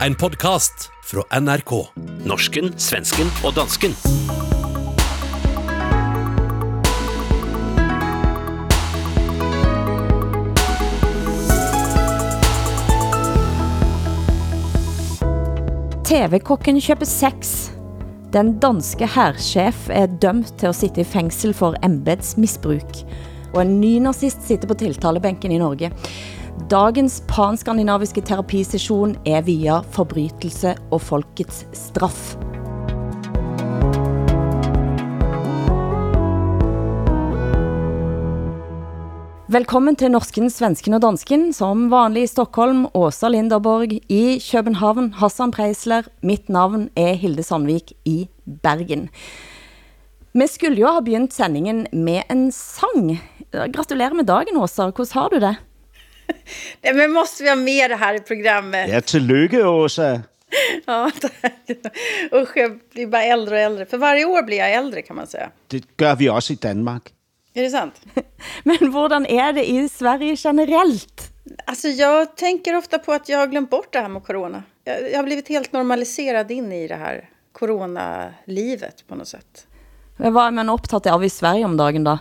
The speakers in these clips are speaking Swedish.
En podkast fra NRK. Norsken, svensken og dansken. TV-kokken kjøper sex. Den danske hærsjef er dømt til å sitte i fengsel for embetsmisbruk. Og en ny nazist sitter på tiltalebenken i Norge. Dagens panskandinaviske terapisesjon er via forbrytelse og folkets straff. Velkommen til Norsken, Svensken og Dansken, som vanlig i Stockholm, Åsa Linderborg i København, Hassan Preisler, mitt navn er Hilde Sandvik i Bergen. Vi skulle jo ha begynt sendingen med en sang. Gratulerer med dagen, Åsa. Hvordan har du det? Nej, men måste vi ha med det här i programmet? Ja, tillykke, Åsa. Ja, tack. Usch, jag blir bara äldre och äldre. För varje år blir jag äldre kan man säga. Det gør vi også i Danmark. Är det sant? Men hvordan er det i Sverige generellt? Alltså jag tänker ofta på att jag har glömt bort det här med corona. Jag, jag har blivit helt normaliserad in i det här coronalivet på något sätt. Vad är man upptatt av i Sverige om dagen då?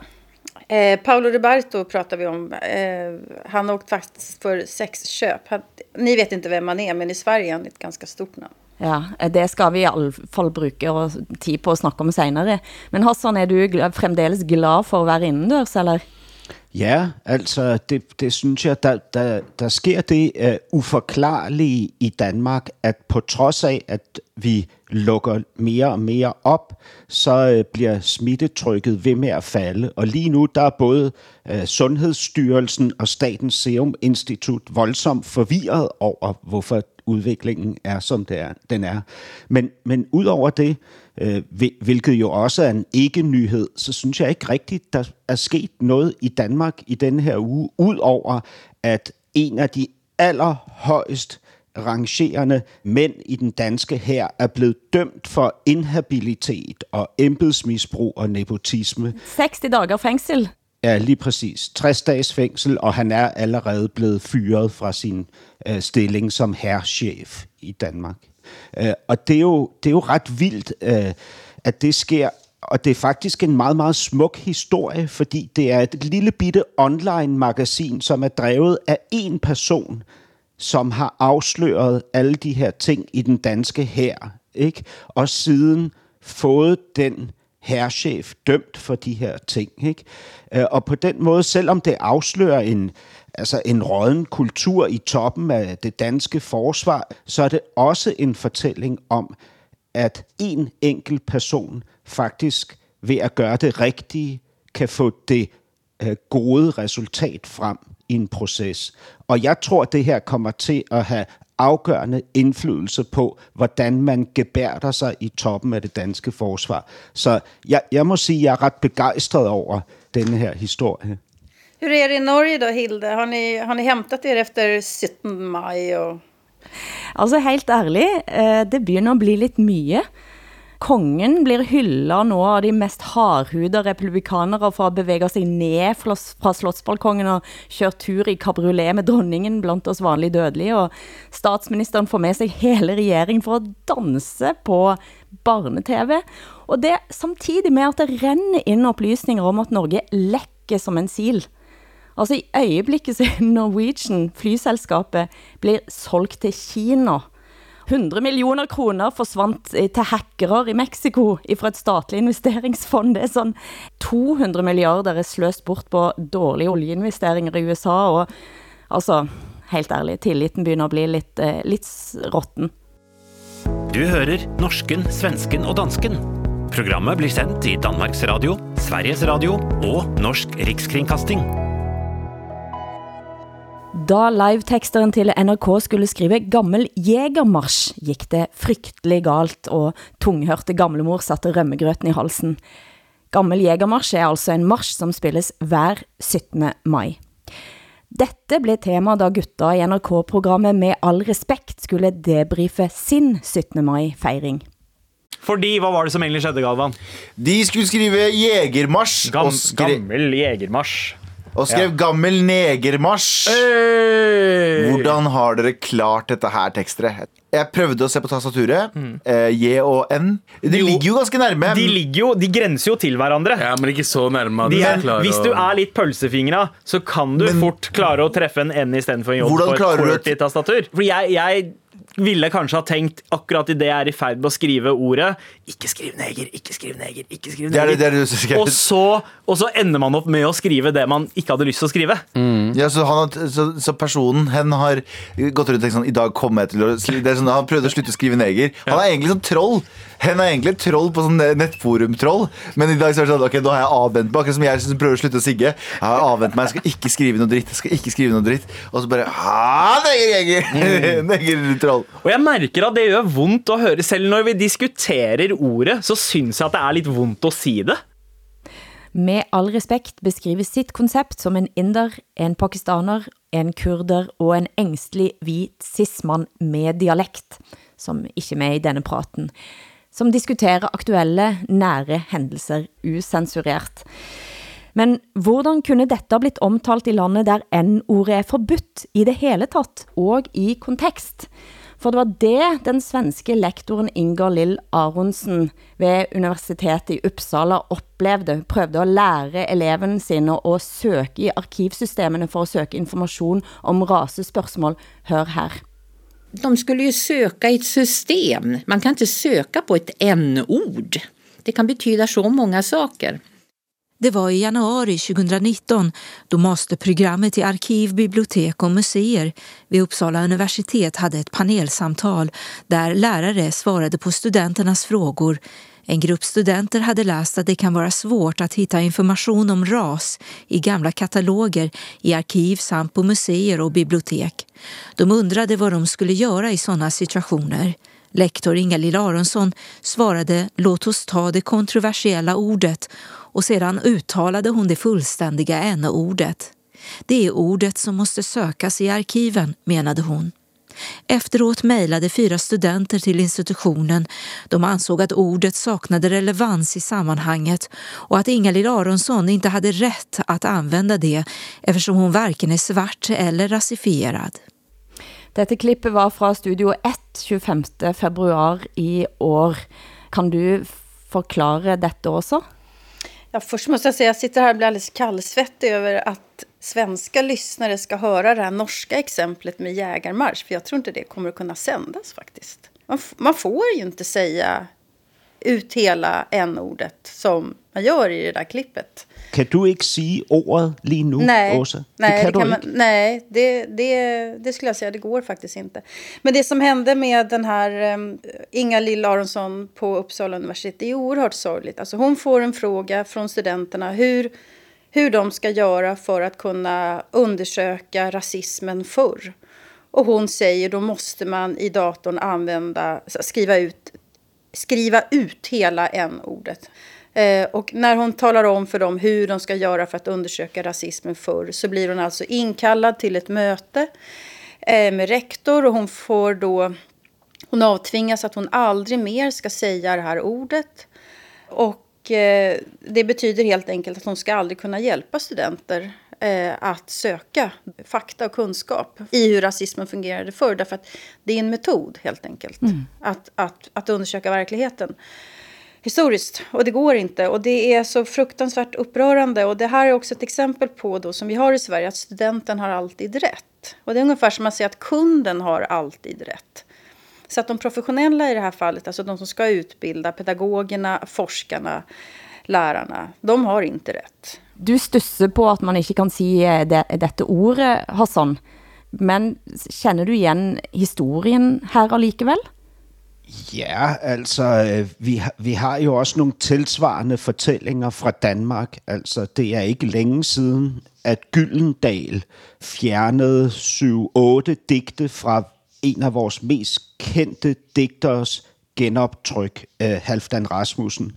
Eh, Paolo Roberto pratar vi om. Eh, han har åkt fast för sexköp. Han, ni vet inte vem han är, men i Sverige är han ett ganska stort namn. Ja, eh, det ska vi i alle fall bruke tid på at snakke om senere. Men Hassan, är du gl- fremdeles glad för att vara indendørs, eller? Ja, altså, det, det synes jeg, der, der, der sker det uh, uforklarlige i Danmark, at på trods af, at vi lukker mere og mere op, så uh, bliver smittetrykket ved med at falde. Og lige nu, der er både uh, Sundhedsstyrelsen og Statens Serum Institut voldsomt forvirret over, hvorfor udviklingen er, som det er, den er. Men, men ud over det, øh, hvil- hvilket jo også er en ikke-nyhed, så synes jeg ikke rigtigt, der er sket noget i Danmark i denne her uge, ud over at en af de allerhøjst rangerende mænd i den danske her er blevet dømt for inhabilitet og embedsmisbrug og nepotisme. 60 dager fængsel. Ja, lige præcis. 60 dages fængsel, og han er allerede blevet fyret fra sin øh, stilling som herrchef i Danmark. Øh, og det er, jo, det er jo ret vildt, øh, at det sker, og det er faktisk en meget, meget smuk historie, fordi det er et lille bitte online-magasin, som er drevet af en person, som har afsløret alle de her ting i den danske hær, ikke? Og siden fået den herrchef dømt for de her ting, ikke? Øh, og på den måde, selvom det afslører en, altså en råden kultur i toppen af det danske forsvar, så er det også en fortælling om, at en enkelt person faktisk ved at gøre det rigtige, kan få det øh, gode resultat frem i en proces. Og jeg tror, det her kommer til at have afgørende indflydelse på, hvordan man gebærder sig i toppen af det danske forsvar. Så jeg, jeg må sige, at jeg er ret begejstret over denne her historie. Hur är det i Norge då, Hilde? Har ni, har ni hämtat er efter 17 maj? Och... Altså helt ærlig, eh, det börjar bli lite mye. Kongen blir hyllet nå av de mest hardhuda republikanere for att bevæge sig ned fra slottsbalkongen og köra tur i cabriolet med dronningen bland oss vanlige dødelige, og statsministeren får med sig hele regeringen for att danse på barne-tv. Og det samtidig med at det renner in upplysningar om, at Norge läcker som en sil. Altså i øyeblikket så Norwegian, flyselskapet, blir solgt til Kina. 100 millioner kroner forsvant eh, til hackere i Mexico fra et statlig investeringsfond. Det er sånn 200 milliarder er sløst bort på dårlige oljeinvesteringer i USA, og altså, helt ærlig, tilliten begynner å bli litt, eh, litt råtten. Du hører norsken, svensken og dansken. Programmet blir sendt i Danmarks Radio, Sveriges Radio og Norsk Rikskringkasting. Da liveteksteren til NRK skulle skrive Gammel Jægermarsch, gik det frygtelig galt, og tunghørte gamlemor satte rømmegrøten i halsen. Gammel Jægermarsch er altså en marsch, som spilles hver 17. maj. Dette blev tema, da gutta i NRK-programmet Med all respekt skulle debriefe sin 17. maj-fejring. Fordi, hva var det som egentlig skjedde, Galvan? De skulle skrive Jegermarsj. Gam, og skre- gammel jegermarsj. Og skrev 'Gammel negermarsj'. Hvordan har dere klart dette her teksteret? Jeg prøvde å se på tastaturet. Eh, J og N. De Jo. ligger jo ganske nærme. De ligger jo, de grenser jo til hverandre. Ja, men ikke så nærme. De du er, klarer hvis du er litt pølsefingra, så kan du Men- fort klare å treffe en N istedenfor en J Hvordan på et klarer du QWERTY-tastatur. For jeg, jeg ville kanskje ha tenkt, akkurat idet jeg er i ferd med å skrive ordet Ikke skriv neger, ikke skriv neger, ikke skriv Det er det- neger. det er det du skrev. og, så, og så ender man opp med å skrive det man ikke hadde lyst til å skrive. Ja, så, han, så, så personen hen har gått rundt og tenkt sånn I dag kommer jeg til å det er sånn, Han prøvde å slutte å skrive neger. Han er egentlig sånn troll. Hen er egentlig troll på sånn nettforum-troll. Men i dag så er det sånn Ok, nå har jeg avvent meg. Akkurat som jeg som prøver å slutte å sigge. Jeg har avvent meg, jeg skal ikke skrive noe dritt. Jeg skal ikke skrive noe dritt Og så bare Ha, neger, neger! neger, troll. Og jeg merker at det gjør vondt å høre. Selv når vi diskuterer ordet, så syns jeg at det er litt vondt å si det. Med all respekt beskriver sitt konsept som en inder, en pakistaner, en kurder og en engstelig hvit sismann med dialekt, som ikke er med i denne praten, som diskuterer aktuelle, nære hendelser usensurert. Men hvordan kunne dette ha blitt omtalt i landet der N-ordet er forbudt i det hele tatt, og i kontekst? For det var det den svenske lektoren Inger Lill Aronsen ved Universitetet i Uppsala upplevde. prøvde å lære elevene sine å søke i arkivsystemene för att söka information om rasespørsmål. Hør her. De skulle ju söka i ett system. Man kan inte söka på ett n-ord. Det kan betyda så många saker. Det var i januari 2019 då masterprogrammet i arkiv, bibliotek och museer vid Uppsala universitet hade ett panelsamtal där lärare svarade på studenternas frågor. En grupp studenter hade läst att det kan vara svårt att hitta information om ras i gamla kataloger i arkiv samt på museer och bibliotek. De undrade vad de skulle göra i sådana situationer. Lektor Inga-Lill Aronsson svarade låt oss ta det kontroversiella ordet och sedan uttalade hon det fullständiga n-ordet. Det är ordet som måste sökas i arkiven, menade hon. Efteråt mejlade fyra studenter till institutionen. De ansåg att ordet saknade relevans i sammanhanget och att Ingalill Aronsson inte hade rätt att använda det eftersom hon varken är svart eller rasifierad. Detta klippet var från Studio 1 25. februari i år. Kan du förklara detta också? Ja, först måste jag säga att jag sitter här och blir alldeles kallsvettig över att svenska lyssnare ska höra det här norska exemplet med jägarmarsch. För jag tror inte det kommer att kunna sändas faktiskt. Man, man får ju inte säga ut hela n-ordet som man gör i det där klippet. Kan du ikke sige ordet lige nu, Nej, Åsa? nej, det kan det kan man, nej det, det, det skulle jag säga, det går faktiskt inte. Men det som hände med den här um, Inga Lill Aronsson på Uppsala universitet, det är oerhört sorgligt. Alltså hon får en fråga från studenterna hur, hur de ska göra för att kunna undersöka rasismen förr. Och hon säger då måste man i datorn använda, skriva ut, skriva ut hela n-ordet. Eh, och när hon talar om för dem hur de ska göra för att undersöka rasismen förr så blir hon alltså inkallad till ett möte eh, med rektor och hon får då hon avtvingas att hon aldrig mer ska säga det här ordet. Och eh, det betyder helt enkelt att hon ska aldrig kunna hjälpa studenter att söka fakta och kunskap i hur rasismen fungerade förr. Därför att det är en metod helt enkelt att, att, att undersöka verkligheten historiskt. Och det går inte. Och det är så fruktansvärt upprörande. Och det här är också ett exempel på då, som vi har i Sverige, att studenten har alltid rätt. Och det är ungefär som att säga att kunden har alltid rätt. Så att de professionella i det här fallet, alltså de som ska utbilda, pedagogerna, forskarna, lärarna, de har inte rätt. Du stusser på att man inte kan säga det, detta ordet, Hassan. Men känner du igen historien här allikevel? Ja, altså, øh, vi, har- vi har jo også nogle tilsvarende fortællinger fra Danmark. Altså, det er ikke længe siden, at Gyldendal fjernede 7-8 digte fra en af vores mest kendte digters genoptryk, øh, Halfdan Rasmussen.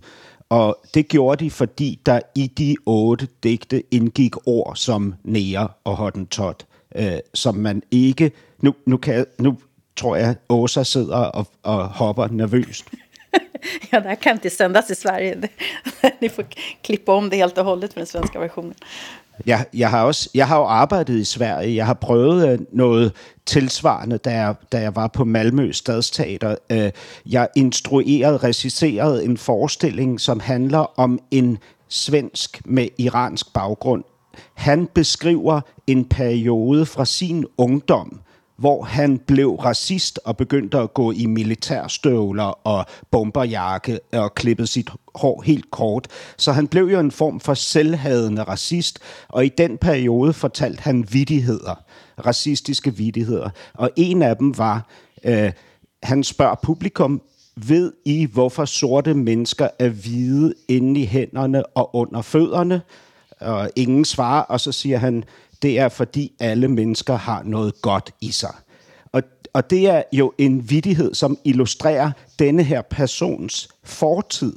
Og det gjorde de, fordi der i de otte digte indgik ord som nære og hottentot, øh, som man ikke... Nu, nu, kan jeg, nu tror jeg, Åsa sidder og, og hopper nervøst. Ja, det här kan inte sändas i Sverige. Ni får klippa om det helt och hållet för den svenska versionen. Jeg, jeg, har også, jeg har jo arbejdet i Sverige. Jeg har prøvet øh, noget tilsvarende, da jeg, da jeg var på Malmø Stadsteater. Øh, jeg instruerede, regisserede en forestilling, som handler om en svensk med iransk baggrund. Han beskriver en periode fra sin ungdom, hvor han blev racist og begyndte at gå i militærstøvler og bomberjakke og klippede sit hår helt kort. Så han blev jo en form for selvhadende racist, og i den periode fortalte han vidtigheder, racistiske vidtigheder. Og en af dem var, øh, han spørger publikum, ved I, hvorfor sorte mennesker er hvide inde i hænderne og under fødderne? Og ingen svarer, og så siger han, det er fordi alle mennesker har noget godt i sig. Og, og det er jo en vidighed, som illustrerer denne her persons fortid.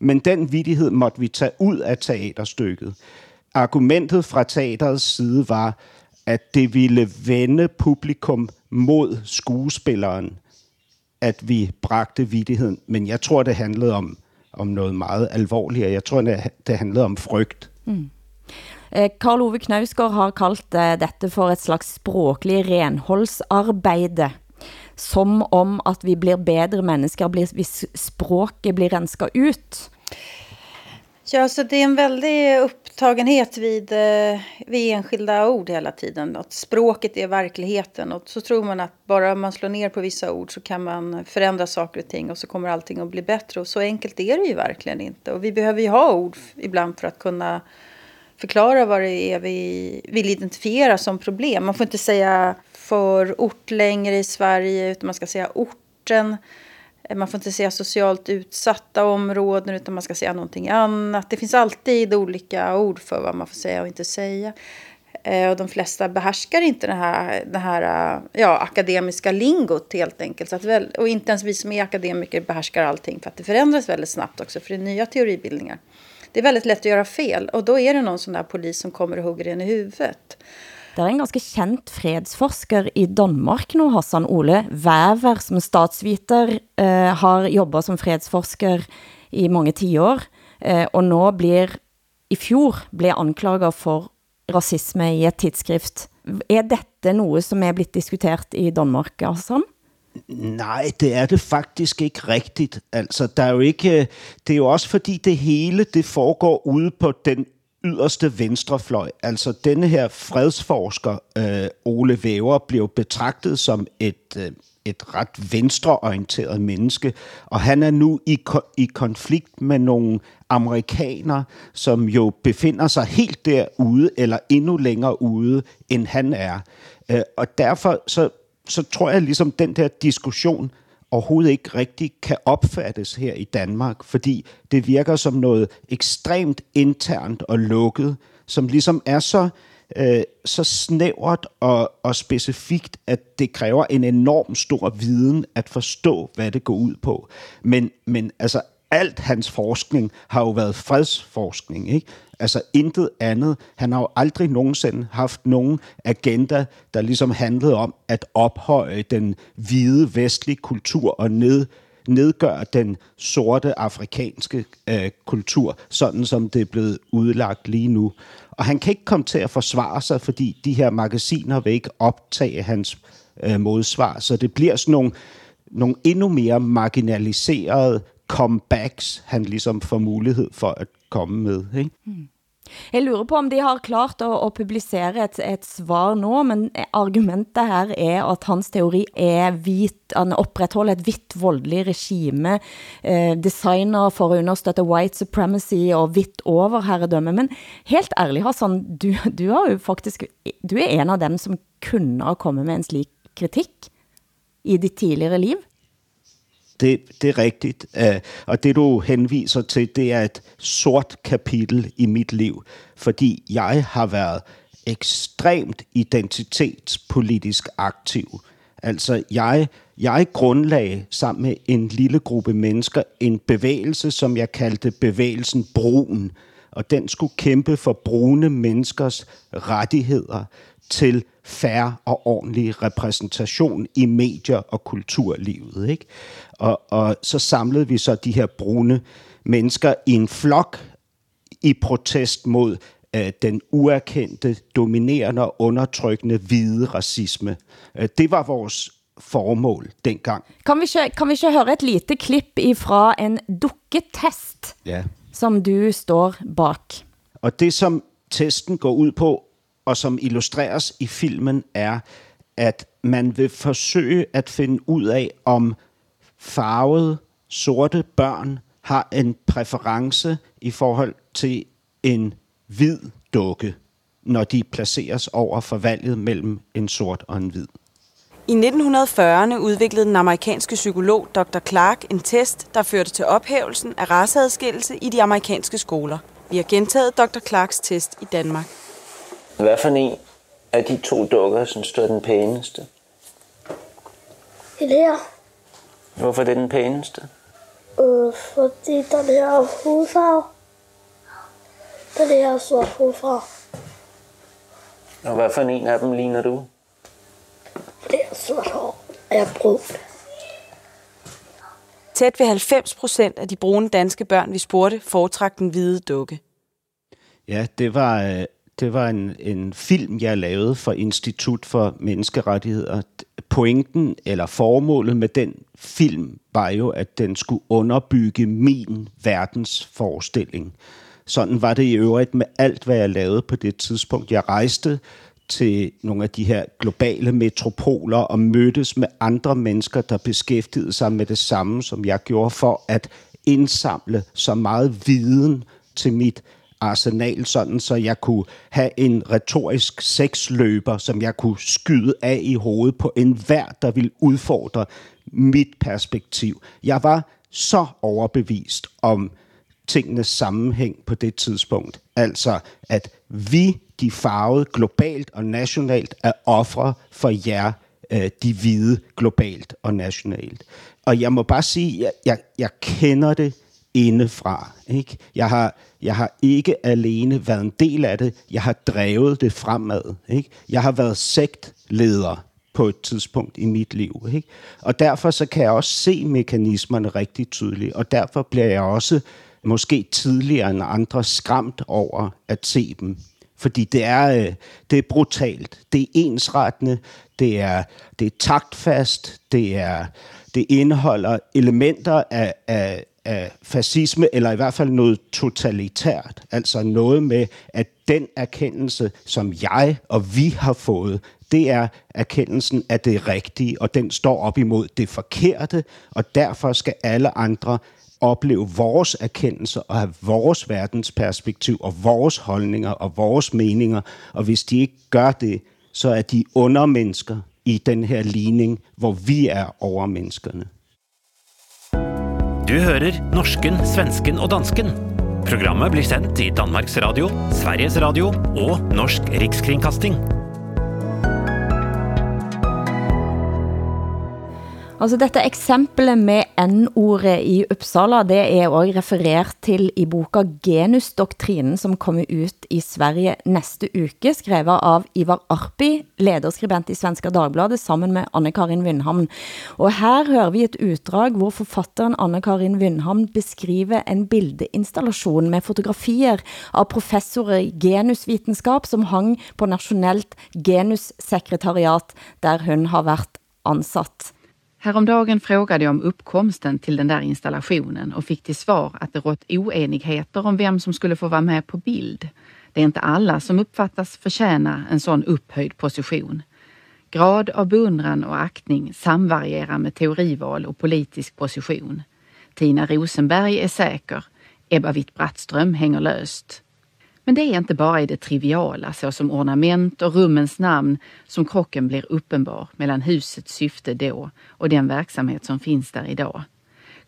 Men den vidighed måtte vi tage ud af teaterstykket. Argumentet fra teaterets side var, at det ville vende publikum mod skuespilleren, at vi bragte vidigheden. Men jeg tror, det handlede om, om noget meget alvorligere. Jeg tror, det handlede om frygt. Mm. Eh, Karl Ove Knausgård har kallat detta eh, dette for et slags språklig renholdsarbejde. Som om at vi blir bedre mennesker hvis språket blir renska ut. Ja, så det är en väldig upptagenhet vid, eh, vid enskilda ord hela tiden. Att språket är verkligheten och så tror man att bara man slår ner på vissa ord så kan man förändra saker och ting och så kommer allting att bli bättre. Och så enkelt är det ju verkligen inte. Och vi behöver ju ha ord ibland för att kunna förklara vad det är vi vill identifiera som problem. Man får inte säga för ort längre i Sverige utan man ska säga orten. Man får inte säga socialt utsatta områden utan man ska säga någonting annat. Det finns alltid olika ord för vad man får säga och inte säga. Eh, och de flesta behärskar inte det här, det här eh, ja, akademiska lingot helt enkelt. Så att väl, och inte ens vi som är akademiker behärskar allting för att det förändras väldigt snabbt också för det är nya teoribildningar det är väldigt lätt att göra fel och då är det någon sån där polis som kommer och hugger en i huvudet. Det är en ganska känd fredsforskare i Danmark nu, Hassan Ole Väver, som statsviter eh, har jobbat som fredsforskare i många tio år, eh, och nu blir i fjol blev anklagad för rasism i ett tidskrift. Är detta något som är blivit diskuterat i Danmark, Hassan? Nej, det er det faktisk ikke rigtigt. Altså, der er jo ikke, øh, det er jo også fordi det hele det foregår ude på den yderste venstrefløj. Altså denne her fredsforsker, øh, Ole Væver, blev betragtet som et, øh, et ret venstreorienteret menneske, og han er nu i, ko- i konflikt med nogle amerikanere, som jo befinder sig helt derude, eller endnu længere ude, end han er. Øh, og derfor så så tror jag liksom den där diskussion overhovedet ikke rigtig kan opfattes her i Danmark, fordi det virker som noget ekstremt internt og lukket, som ligesom er så, øh, så snævert og, og specifikt, at det kræver en enorm stor viden at forstå, hvad det går ud på. Men, men altså, alt hans forskning har jo været fredsforskning, ikke? Altså intet andet. Han har jo aldrig nogensinde haft nogen agenda, der ligesom handlede om at ophøje den hvide vestlige kultur og ned, nedgøre den sorte afrikanske øh, kultur, sådan som det er blevet udlagt lige nu. Og han kan ikke komme til at forsvare sig, fordi de her magasiner vil ikke optage hans øh, modsvar. Så det bliver sådan nogle, nogle endnu mere marginaliserede comebacks, han ligesom får mulighed for at komme med. Ikke? Mm. Jeg lurer på om de har klart at, at publicere et, et svar nå, men argumentet her er at hans teori er hvit, han upprätthåller et hvitt voldelig regime, eh, designer for at understøtte white supremacy og hvitt overherredømme. Men helt ærlig, Hassan, du, du, har jo faktisk, du er en av dem som kunne ha kommet med en slik kritik i ditt tidligere liv. Det, det är rigtigt. Øh, och det du henviser till det är ett sort kapitel i mitt liv, fordi jag har varit extremt identitetspolitiskt aktiv. Alltså, jag jag grundlade sammen med en lille gruppe människor, en bevægelse, som jag kallade bevægelsen Brun. Och den skulle kämpa för brune människors rättigheter till färre och ordentlig representation i medier och kulturlivet. Ikke? Og, og så samlede vi så de her brune mennesker i en flok i protest mod øh, den uerkendte, dominerende og undertrykkende hvide racisme. Øh, det var vores formål dengang. Kan vi ikke, kan vi ikke høre et lite klip ifra en dukketest, Ja. som du står bak? Og det, som testen går ud på, og som illustreres i filmen, er, at man vil forsøge at finde ud af, om farvede, sorte børn har en præference i forhold til en hvid dukke, når de placeres over for valget mellem en sort og en hvid. I 1940'erne udviklede den amerikanske psykolog Dr. Clark en test, der førte til ophævelsen af raceadskillelse i de amerikanske skoler. Vi har gentaget Dr. Clarks test i Danmark. Hvad for en af de to dukker, synes du er den pæneste? Det her, Hvorfor er det den pæneste? øh, fordi den her hudfarve, den her sort hudfarve, Og hvad for en af dem ligner du? det her sort hår er brugt. Tæt ved 90 procent af de brune danske børn, vi spurgte, foretrak den hvide dukke. Ja, det var, øh, det var en, en film, jeg lavede for Institut for Menneskerettigheder. Pointen eller formålet med den film var jo, at den skulle underbygge min verdensforestilling. Sådan var det i øvrigt med alt, hvad jeg lavede på det tidspunkt. Jeg rejste til nogle af de her globale metropoler og mødtes med andre mennesker, der beskæftigede sig med det samme, som jeg gjorde, for at indsamle så meget viden til mit arsenal, sådan så jeg kunne have en retorisk sexløber, som jeg kunne skyde af i hovedet på enhver, der ville udfordre mit perspektiv. Jeg var så overbevist om tingenes sammenhæng på det tidspunkt. Altså, at vi, de farvede, globalt og nationalt, er ofre for jer, øh, de hvide, globalt og nationalt. Og jeg må bare sige, jeg, jeg, jeg kender det indefra. Ikke? Jeg, har, jeg har ikke alene været en del af det, jeg har drevet det fremad. Ikke? Jeg har været sektleder på et tidspunkt i mit liv. Ikke? Og derfor så kan jeg også se mekanismerne rigtig tydeligt, og derfor bliver jeg også måske tidligere end andre skræmt over at se dem. Fordi det er, øh, det er brutalt, det er ensrettende, det er, det er taktfast, det, er, det indeholder elementer af, af, af fascisme, eller i hvert fald noget totalitært. Altså noget med, at den erkendelse, som jeg og vi har fået, det er erkendelsen af det rigtige, og den står op imod det forkerte, og derfor skal alle andre opleve vores erkendelse og have vores verdensperspektiv og vores holdninger og vores meninger. Og hvis de ikke gør det, så er de undermennesker i den her ligning, hvor vi er overmenneskerne. Du hører norsken, svensken og dansken. Programmet blir sendt i Danmarks Radio, Sveriges Radio og Norsk Rikskringkasting. Altså dette eksempelet med N-ordet i Uppsala, det er også referert til i boka Genusdoktrinen, som kommer ut i Sverige næste uke, skrevet av Ivar Arpi, lederskribent i Svenska Dagbladet, sammen med Anne-Karin Vindhamn. Og her hører vi et utdrag, hvor forfatteren Anne-Karin Vindhamn beskriver en bildeinstallation med fotografier av professorer i genusvitenskap, som hang på Nationellt genussekretariat, der hun har været ansat. Häromdagen frågade jag om uppkomsten till den där installationen och fick till svar att det rått oenigheter om vem som skulle få vara med på bild. Det är inte alla som uppfattas förtjäna en sån upphöjd position. Grad av beundran och aktning samvarierar med teorival och politisk position. Tina Rosenberg är säker, Ebba Witt-Brattström hänger löst. Men det är inte bara i det triviala såsom ornament och rummens namn som krocken blir uppenbar mellan husets syfte då och den verksamhet som finns där idag.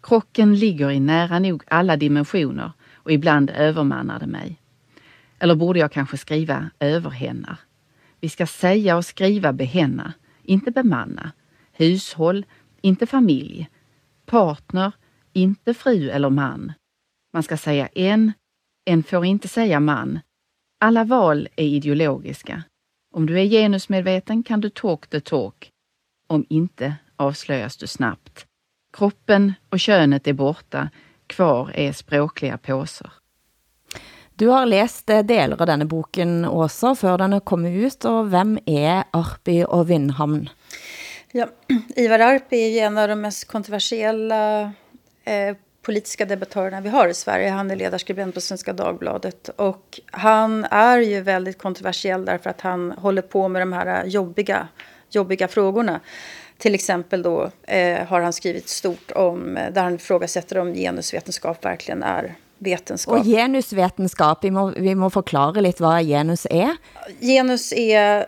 Krocken ligger i nära nog alla dimensioner och ibland övermannar det mig. Eller borde jag kanske skriva överhännar? Vi ska säga och skriva behänna, inte bemanna. Hushåll, inte familj. Partner, inte fru eller man. Man ska säga en, en får inte säga man. Alla val är ideologiska. Om du är genusmedveten kan du talk the talk. Om inte avslöjas du snabbt. Kroppen och könet är borta. Kvar är språkliga påsar. Du har läst delar av denna boken också, för den har kommit ut, och vem är Arpi och Vindhamn? Ja, Ivar Arpi är ju en av de mest kontroversiella eh, politiska debattörerna vi har i Sverige. Han är ledarskribent på Svenska Dagbladet. Och han är ju väldigt kontroversiell därför att han håller på med de här jobbiga, jobbiga frågorna. Till exempel då eh, har han skrivit stort om, eh, där han ifrågasätter om genusvetenskap verkligen är vetenskap. Och genusvetenskap, vi må, vi må förklara lite vad genus är. Genus är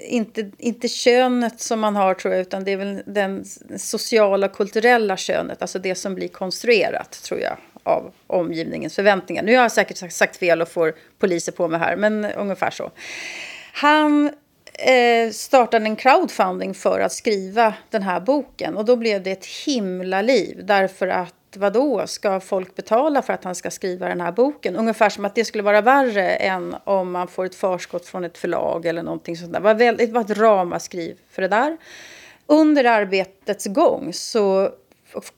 inte, inte könet som man har tror jag, utan det är väl den sociala och kulturella könet, alltså det som blir konstruerat tror jag av omgivningens förväntningar. Nu har jag säkert sagt fel och får poliser på mig här, men ungefär så. Han eh, startade en crowdfunding för att skriva den här boken och då blev det ett himla liv därför att Vadå, ska folk betala för att han ska skriva den här boken? Ungefär som att det skulle vara värre än om man får ett förskott från ett förlag eller någonting sånt där. Det var, väldigt, det var ett ramaskriv för det där. Under arbetets gång så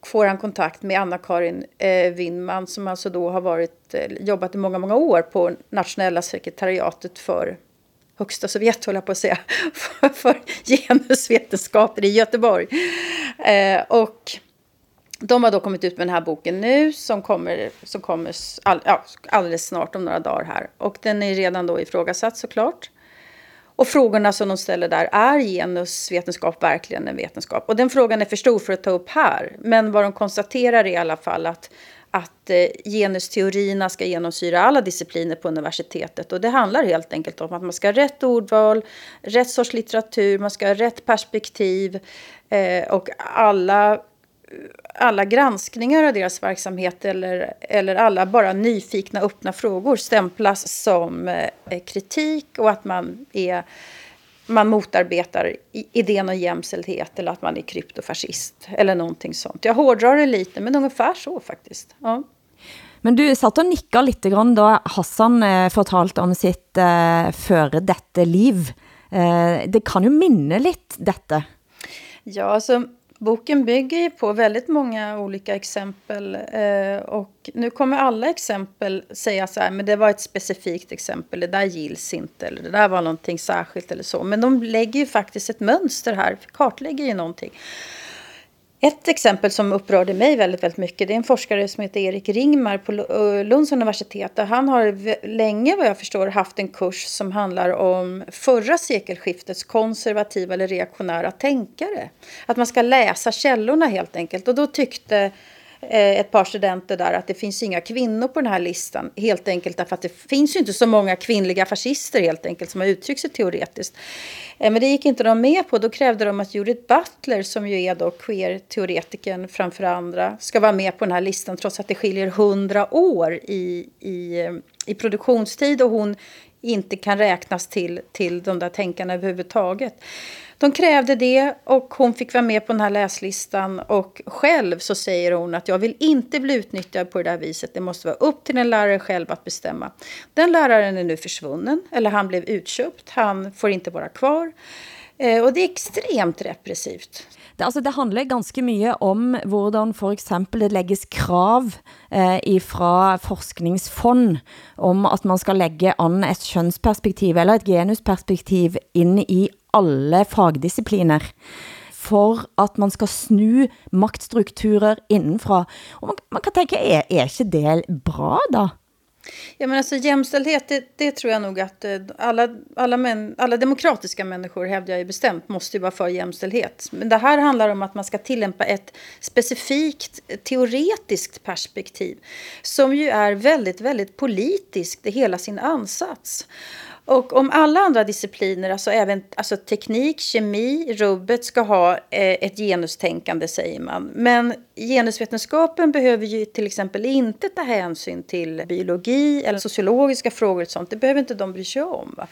får han kontakt med Anna-Karin eh, Winman som alltså då har varit, eh, jobbat i många, många år på nationella sekretariatet för högsta Sovjet, håller jag på att säga, för, för genusvetenskaper i Göteborg. Eh, och de har då kommit ut med den här boken nu som kommer, som kommer all, ja, alldeles snart om några dagar här. Och den är redan då ifrågasatt såklart. Och frågorna som de ställer där, är genusvetenskap verkligen en vetenskap? Och den frågan är för stor för att ta upp här. Men vad de konstaterar är i alla fall att, att eh, genusteorierna ska genomsyra alla discipliner på universitetet. Och det handlar helt enkelt om att man ska ha rätt ordval, rätt sorts litteratur, man ska ha rätt perspektiv. Eh, och alla alla granskningar av deras verksamhet eller, eller alla bara nyfikna öppna frågor stämplas som eh, kritik och att man, är, man motarbetar idén om jämställdhet eller att man är kryptofascist eller någonting sånt. Jag hårdrar det lite, men ungefär så faktiskt. Ja. Men du satt och nickade lite grann då Hassan eh, fortalte om sitt eh, före detta liv. Eh, det kan ju minna lite detta. Ja, alltså Boken bygger ju på väldigt många olika exempel. Eh, och nu kommer alla exempel säga så här, men det var ett specifikt exempel, det där gills inte, eller det där var någonting särskilt eller så. Men de lägger ju faktiskt ett mönster här, kartlägger ju någonting. Ett exempel som upprörde mig väldigt, väldigt mycket det är en forskare som heter Erik Ringmar på eh, Lunds universitet. han har länge vad jag förstår haft en kurs som handlar om förra sekelskiftets konservativa eller reaktionära tänkare. Att man ska läsa källorna helt enkelt. Och då tyckte Eh, ett par studenter där att det finns inga kvinnor på den här listan. Helt enkelt därför att det finns ju inte så många kvinnliga fascister helt enkelt som har uttryckt sig teoretiskt. Eh, men det gick inte de med på. Då krävde de att Judith Butler, som ju är då queer-teoretikern framför andra, ska vara med på den här listan trots att det skiljer hundra år i, i, i produktionstid och hon inte kan räknas till, till de där tänkarna överhuvudtaget. De krävde det och hon fick vara med på den här läslistan. Och själv så säger hon att jag vill inte bli utnyttjad på det där viset. Det måste vara upp till en lärare själv att bestämma. Den läraren är nu försvunnen, eller han blev utköpt. Han får inte vara kvar. Eh, och det är extremt repressivt. Det, altså, det handler ganske mye om hvordan for det läggs krav eh, fra forskningsfond om at man skal lägga an et könsperspektiv eller et genusperspektiv ind i alle fagdiscipliner for at man skal snu maktstrukturer inifrån. Og man, man kan tänka, är, är inte det bra då? Ja, men alltså, jämställdhet, det, det tror jag nog att eh, alla, alla, män, alla demokratiska människor, hävdar jag ju bestämt, måste ju vara för jämställdhet. Men det här handlar om att man ska tillämpa ett specifikt eh, teoretiskt perspektiv som ju är väldigt, väldigt politiskt i hela sin ansats. Och om alla andra discipliner, alltså även alltså teknik, kemi, rubbet, ska ha eh, ett genustänkande säger man. Men genusvetenskapen behöver ju till exempel inte ta hänsyn till biologi eller sociologiska frågor och sånt. Det behöver inte de bry sig om. Va?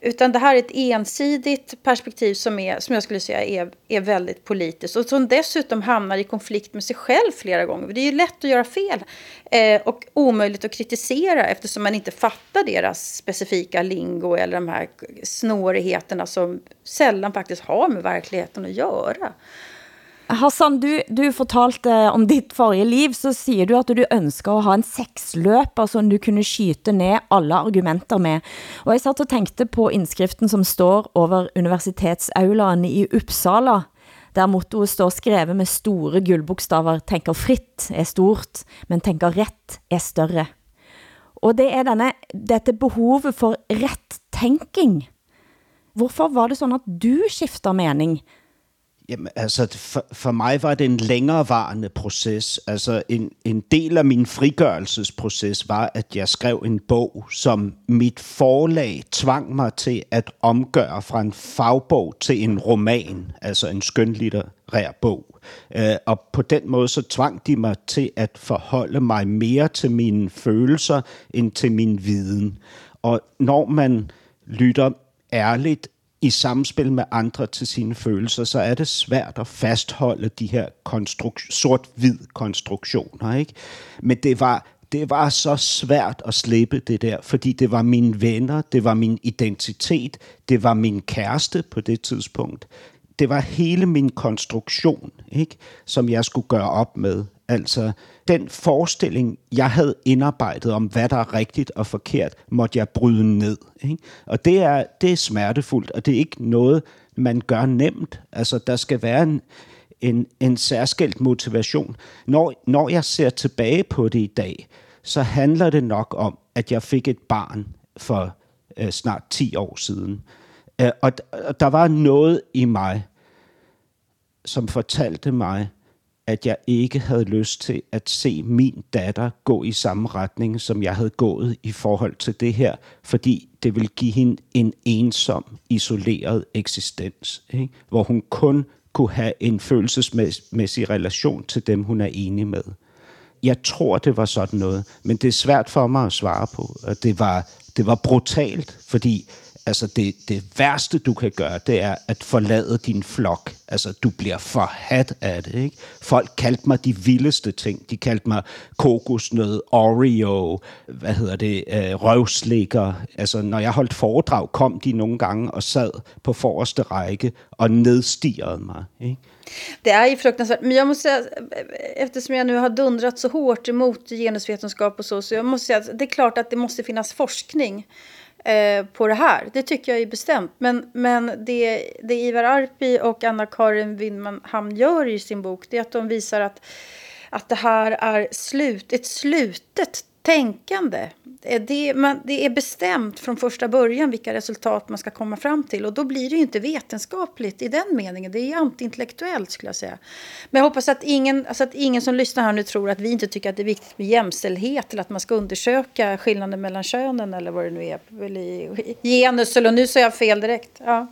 Utan det här är ett ensidigt perspektiv som, är, som jag skulle säga är, är väldigt politiskt och som dessutom hamnar i konflikt med sig själv flera gånger. Det är ju lätt att göra fel eh, och omöjligt att kritisera eftersom man inte fattar deras specifika lingo eller de här snårigheterna som sällan faktiskt har med verkligheten att göra. Hassan, du, du fortalte om ditt forrige liv, så säger du att du önskar att ha en sexlöpare som du kunde skjuta ner alla argumenter med. Och jag satt och tänkte på inskriften som står över universitetsaulaen i Uppsala, där mottoet står skrevet med stora guldbokstäver, tänker fritt är stort, men tänker rätt är större. Och det är denne, detta behovet för ret Varför var det så att du skiftade mening? Jamen, altså, for, for mig var det en længerevarende proces. Altså, en, en del af min frigørelsesproces var, at jeg skrev en bog, som mit forlag tvang mig til at omgøre fra en fagbog til en roman, altså en skønlitterær bog. Øh, og på den måde så tvang de mig til at forholde mig mere til mine følelser end til min viden. Og når man lytter ærligt i samspil med andre til sine følelser, så er det svært at fastholde de her konstruk- sort-hvid konstruktioner. Ikke? Men det var, det var så svært at slippe det der, fordi det var mine venner, det var min identitet, det var min kæreste på det tidspunkt. Det var hele min konstruktion, ikke? som jeg skulle gøre op med. Altså, den forestilling, jeg havde indarbejdet om, hvad der er rigtigt og forkert, måtte jeg bryde ned. Ikke? Og det er, det er smertefuldt, og det er ikke noget, man gør nemt. Altså, der skal være en, en, en særskilt motivation. Når, når jeg ser tilbage på det i dag, så handler det nok om, at jeg fik et barn for øh, snart 10 år siden. Øh, og, og der var noget i mig, som fortalte mig, at jeg ikke havde lyst til at se min datter gå i samme retning, som jeg havde gået i forhold til det her, fordi det ville give hende en ensom, isoleret eksistens, ikke? hvor hun kun kunne have en følelsesmæssig relation til dem, hun er enig med. Jeg tror, det var sådan noget, men det er svært for mig at svare på. Det var, det var brutalt, fordi Altså det, det værste, du kan gøre, det er at forlade din flok. Altså du bliver forhat af det. Ikke? Folk kaldte mig de vildeste ting. De kaldte mig kokosnød, Oreo, hvad hedder det, øh, røvslikker. Altså når jeg holdt foredrag, kom de nogle gange og sad på forreste række og nedstirrede mig. Ikke? Det är ju fruktansvärt. Men jag måste säga, øh, eftersom jag nu har dundrat så hårt emot genusvetenskap och så, så jag måste säga att det är klart att det måste finnas forskning eh, på det här. Det tycker jag är bestämt. Men, men det, det Ivar Arpi och Anna-Karin Windman gör i sin bok, det är att de visar att, att det här är slut, ett slutet tänkande. Det, man, det är bestämt från första början vilka resultat man ska komma fram till. Och då blir det ju inte vetenskapligt i den meningen. Det är antiintellektuellt skulle jag säga. Men jag hoppas att ingen, alltså att ingen som lyssnar här nu tror att vi inte tycker att det är viktigt med jämställdhet eller att man ska undersöka skillnaden mellan könen eller vad det nu är. Genus, eller nu säger jag fel direkt. Ja.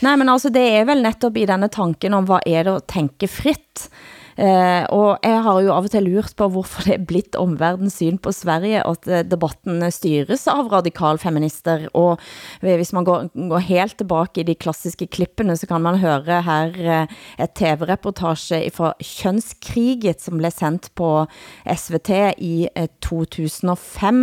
Nej, men alltså det är väl nettopp i denne tanken om vad är det att tänka fritt. Eh, og jeg har jo av og til lurt på, hvorfor det er blitt omverdens syn på Sverige, at eh, debatten styres av radikalfeminister, og eh, hvis man går, går helt tilbake i de klassiske klippene, så kan man høre her eh, et tv-reportage fra Kjønnskriget, som ble sendt på SVT i 2005,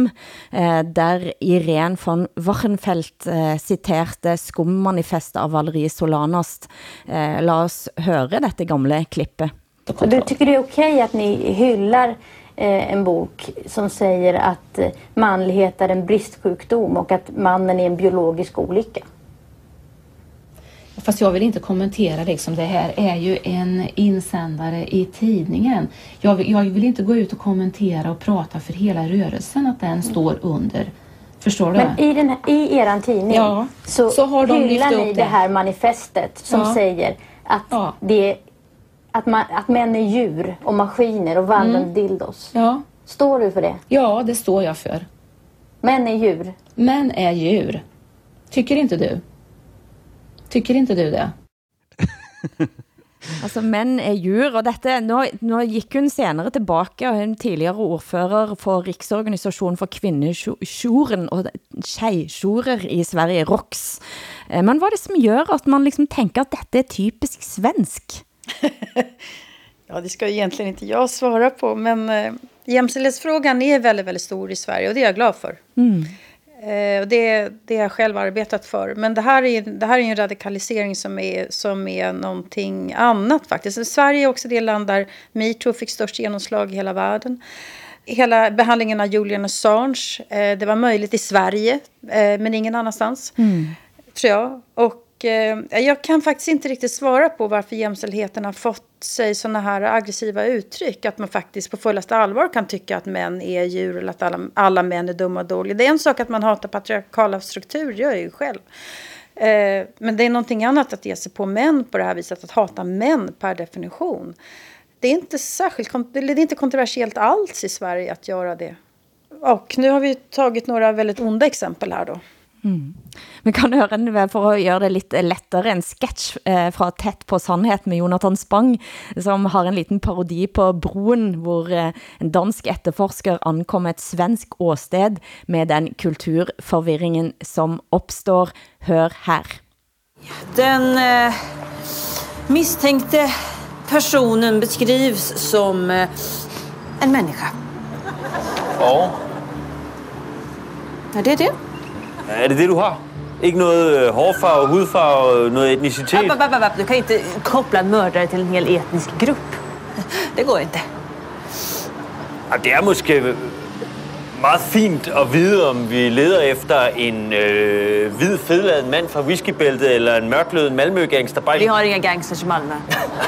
eh, der Irene von Wachenfeldt eh, citerte skummanifestet av Valerie Solanast. Eh, la oss høre dette gamle klippet. Och du tycker det är okej okay att ni hyllar eh, en bok som säger att eh, manlighet är en bristsjukdom och att mannen är en biologisk olycka? Fast jag vill inte kommentera liksom det här är ju en insändare i tidningen. Jag vill, jag vill inte gå ut och kommentera och prata för hela rörelsen att den mm. står under. Förstår du? Men i, den här, i eran tidning ja, så, så hyllar ni det. det här manifestet som ja. säger att ja. det att, man, att män är djur och maskiner och vandrande mm. dildos. Ja. Står du för det? Ja, det står jag för. Män är djur? Män är djur. Tycker inte du? Tycker inte du det? Altså, mænd er djur, og dette, nå, nå gik hun senere tilbage, og hun tidligere ordfører for Riksorganisationen for kvinnesjoren og tjejjourer i Sverige, ROX. Eh, men hvad er det som gør, at man liksom tænker, at dette er typisk svensk? ja, det ska egentligen inte jag svara på, men eh, jämställdhetsfrågan är väldigt, väldigt stor i Sverige och det är jag glad för. Mm. Eh, och det, det har jag själv arbetat för. Men det här är, det här är en radikalisering som är, som är någonting annat faktiskt. Sverige är också det land där metoo fick störst genomslag i hela världen. Hela behandlingen av Julian Assange, eh, det var möjligt i Sverige, eh, men ingen annanstans. Mm. Tror jag. Och eh, jag kan faktiskt inte riktigt svara på varför jämställdheten har fått sig sådana här aggressiva uttryck. Att man faktiskt på fullaste allvar kan tycka att män är djur eller att alla, alla män är dumma och dåliga. Det är en sak att man hatar patriarkala strukturer, det gör jag ju själv. Eh, men det är någonting annat att ge sig på män på det här viset, att hata män per definition. Det är inte särskilt det är inte kontroversiellt alls i Sverige att göra det. Och nu har vi tagit några väldigt onda exempel här då. Mm. Vi kan høre en, for å gjøre det litt lettere, en sketsj eh, fra Tett på sannhet med Jonathan Spang, som har en liten parodi på Broen, hvor eh, en dansk etterforsker ankom et svensk åsted med den kulturforvirringen som uppstår. Hør her. Den eh, misstänkte personen beskrivs som eh, en människa. Ja. Ja, det är det. Er det det, du har? Ikke noget øh, hårfarve, hudfarve, noget etnicitet? App, app, app, app. Du kan inte koppla en mördare till en hel etnisk grupp. Det går inte. Ja, det er måske meget fint at vide, om vi leder efter en øh, hvid, fedladet mand fra whiskybæltet eller en mørklødet Malmø-gangster. Bare... Vi har inga gangsters i Malmö.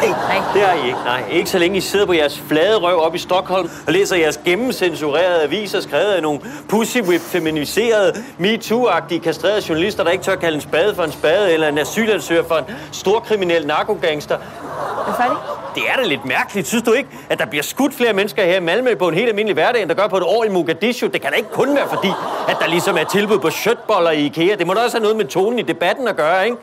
Nej, det har I ikke. Nej, ikke så længe I sidder på jeres flade røv op i Stockholm og læser jeres gennemcensurerede aviser skrevet af nogle pussy whip feminiserede MeToo-agtige kastrerede journalister, der ikke tør kalde en spade for en spade eller en asylansøger for en stor kriminel narkogangster. Er færdig? Det er da lidt mærkeligt. Synes du ikke, at der bliver skudt flere mennesker her i Malmø på en helt almindelig hverdag, end der gør på et år i Mogadishu? Det kan da ikke kun være fordi, at der ligesom er tilbud på shirtboller i IKEA. Det må da også have noget med tonen i debatten at gøre, ikke?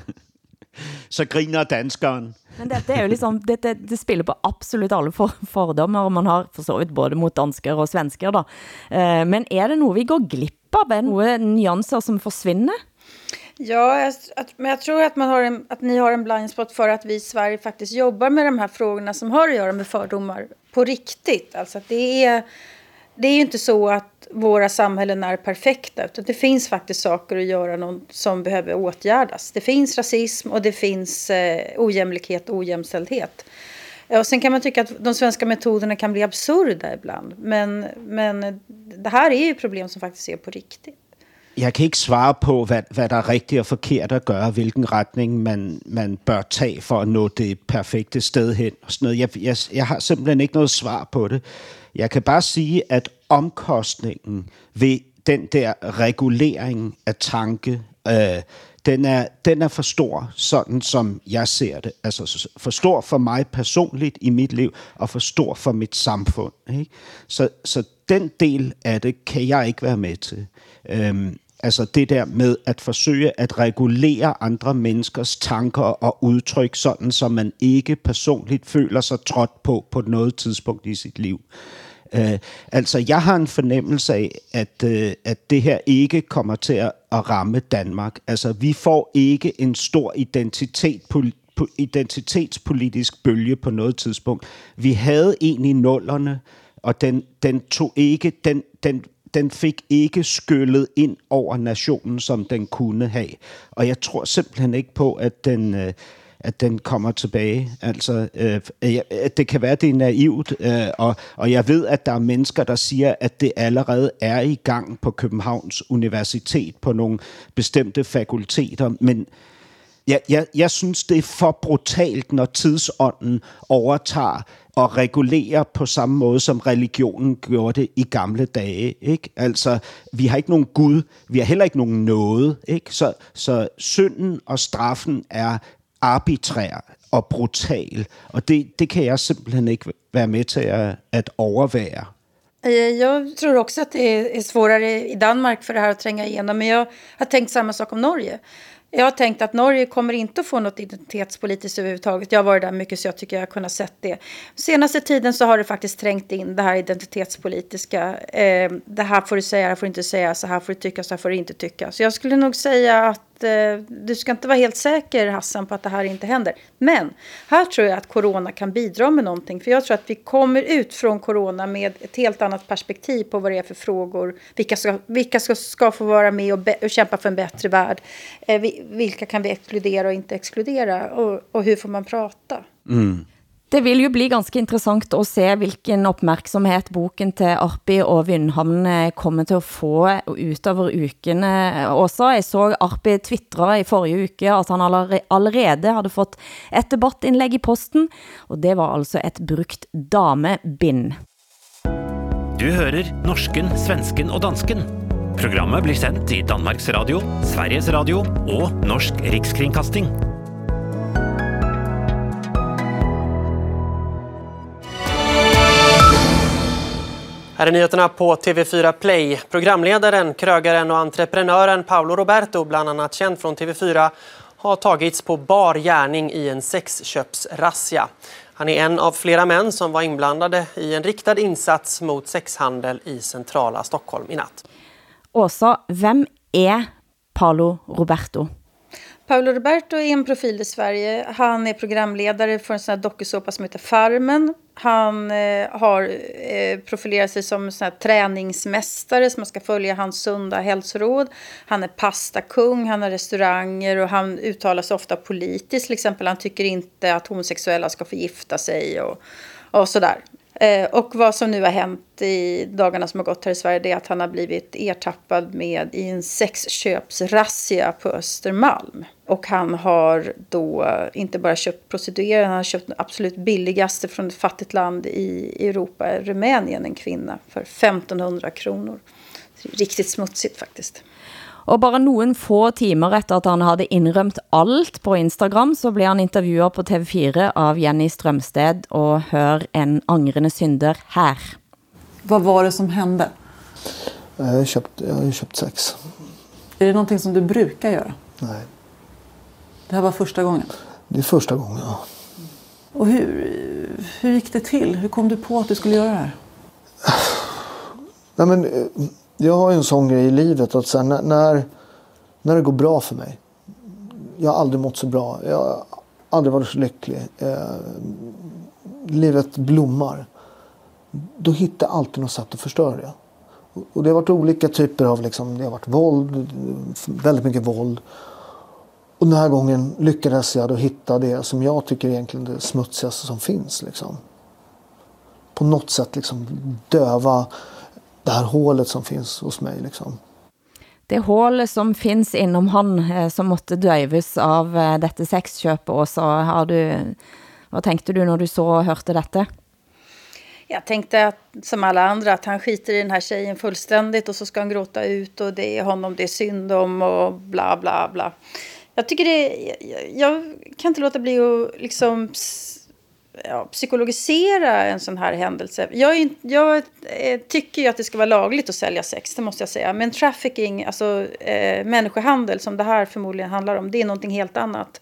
Så griner danskeren. Men dette er jo liksom, dette, det spiller på absolut alle for, fordommer, og man har for så vidt både mot dansker og svensker da. Eh, men er det noe vi går glipp av? Er det noen nyanser som forsvinner? Ja, jag, att, men jag tror att, man har en, att ni har en blind spot för att vi i Sverige faktiskt jobbar med de här frågorna som har att göra med fördomar på riktigt. Alltså att det är, det är ju inte så att våra samhällen är perfekta, utan det finns faktiskt saker att göra någon, som behöver åtgärdas. Det finns rasism och det finns eh, ojämlikhet och ojämställdhet. Och sen kan man tycka att de svenska metoderna kan bli absurda ibland. Men, men det här är ju problem som faktiskt är på riktigt jeg kan ikke svare på, hvad, hvad der er rigtigt og forkert at gøre, hvilken retning man, man bør tage for at nå det perfekte sted hen. Og sådan noget. Jeg, jeg, jeg har simpelthen ikke noget svar på det. Jeg kan bare sige, at omkostningen ved den der regulering af tanke, øh, den, er, den er for stor, sådan som jeg ser det. Altså for stor for mig personligt i mit liv, og for stor for mit samfund. Ikke? Så, så den del af det kan jeg ikke være med til. Øhm, Altså det der med at forsøge at regulere andre menneskers tanker og udtryk, sådan så man ikke personligt føler sig trådt på på noget tidspunkt i sit liv. Uh, altså jeg har en fornemmelse af, at, uh, at det her ikke kommer til at, at ramme Danmark. Altså vi får ikke en stor identitet identitetspolitisk bølge på noget tidspunkt. Vi havde en i nullerne, og den, den tog ikke, den, den den fik ikke skyllet ind over nationen, som den kunne have. Og jeg tror simpelthen ikke på, at den, øh, at den kommer tilbage. Altså, øh, at øh, det kan være, at det er naivt, øh, og, og jeg ved, at der er mennesker, der siger, at det allerede er i gang på Københavns Universitet på nogle bestemte fakulteter, men jeg, jeg, jeg synes, det er for brutalt, når tidsånden overtager och regulere på samme måde, som religionen gjorde det i gamle dage. Ikke? Altså, vi har ikke nogen Gud, vi har heller ikke nogen noget. Ikke? Så, så synden og straffen er arbitrær og brutal, og det, det kan jag simpelthen ikke være med till att, att överväga. Jag tror också att det är svårare i Danmark för det här att tränga igenom. Men jag har tänkt samma sak om Norge. Jag har tänkt att Norge kommer inte att få något identitetspolitiskt överhuvudtaget. Jag har varit där mycket så jag tycker jag har kunnat sett det. Senaste tiden så har det faktiskt trängt in det här identitetspolitiska. Eh, det här får du säga, det här får du inte säga, så här får du tycka, så här får du inte tycka. Så jag skulle nog säga att Eh, du ska inte vara helt säker Hassan på att det här inte händer. Men här tror jag att corona kan bidra med någonting. För jag tror att vi kommer ut från corona med ett helt annat perspektiv på vad det är för frågor. Vilka ska, vilka ska, ska få vara med och, be, och kämpa för en bättre värld. Eh, vilka kan vi exkludera och inte exkludera? Och, och hur får man prata? Mm. Det vil jo bli ganske interessant at se hvilken uppmärksamhet boken til Arpi og Vindhamn kommer til at få utover ukene også. Jeg så Arpi twittra i forrige uke at han allerede hade fått et debattinlägg i posten, og det var altså et brukt damebind. Du hører norsken, svensken og dansken. Programmet blir sendt i Danmarks Radio, Sveriges Radio og Norsk Rikskringkasting. Här är nyheterna på TV4 Play. Programledaren, krögaren och entreprenören Paolo Roberto, bland annat känd från TV4, har tagits på bar gärning i en sexköpsrazzia. Han är en av flera män som var inblandade i en riktad insats mot sexhandel i centrala Stockholm i natt. Åsa, vem är Paolo Roberto? Paolo Roberto är en profil i Sverige. Han är programledare för en sån här dokusåpa som heter Farmen. Han eh, har eh, profilerat sig som sån här träningsmästare som man ska följa hans sunda hälsoråd. Han är pastakung, han har restauranger och han uttalar sig ofta politiskt. Till exempel han tycker inte att homosexuella ska få gifta sig och, och sådär. Eh, och vad som nu har hänt i dagarna som har gått här i Sverige det är att han har blivit ertappad med i en sexköpsrazzia på Östermalm. Och han har då inte bara köpt prostituerade, han har köpt den absolut billigaste från ett fattigt land i Europa, Rumänien, en kvinna, för 1500 kronor. Riktigt smutsigt faktiskt. Og bare nogle få timer efter at han havde indrømt alt på Instagram, så blev han intervjuet på TV4 av Jenny Strømsted og hør en angrende synder här. Vad var det som hände? Jag har köpt, jag har köpt sex. Är det någonting som du brukar göra? Nej. Det här var första gången? Det är första gången, ja. Och hur, hur gick det till? Hur kom du på att du skulle göra det här? Nej, men, eh, jag har ju en sån grej i livet att sen när, när det går bra för mig. Jag har aldrig mått så bra. Jag har aldrig varit så lycklig. Eh, livet blommar. Då hittar jag alltid något sätt att förstöra det. Och det har varit olika typer av liksom, det har varit våld, väldigt mycket våld. Och den här gången lyckades jag då hitta det som jag tycker är egentligen det smutsigaste som finns. Liksom. På något sätt liksom döva det här hålet som finns hos mig. Liksom. Det hål som finns inom han eh, som måste döves av eh, detta sexköp och så har du, vad tänkte du när du så och hörde detta? Jag tänkte att, som alla andra att han skiter i den här tjejen fullständigt och så ska han gråta ut och det är honom det är synd om och bla bla bla. Jag tycker det, jag, jag kan inte låta bli att liksom ja, psykologisera en sån här händelse. Jag, jag eh, tycker ju att det ska vara lagligt att sälja sex, det måste jag säga. Men trafficking, alltså eh, människohandel som det här förmodligen handlar om, det är någonting helt annat.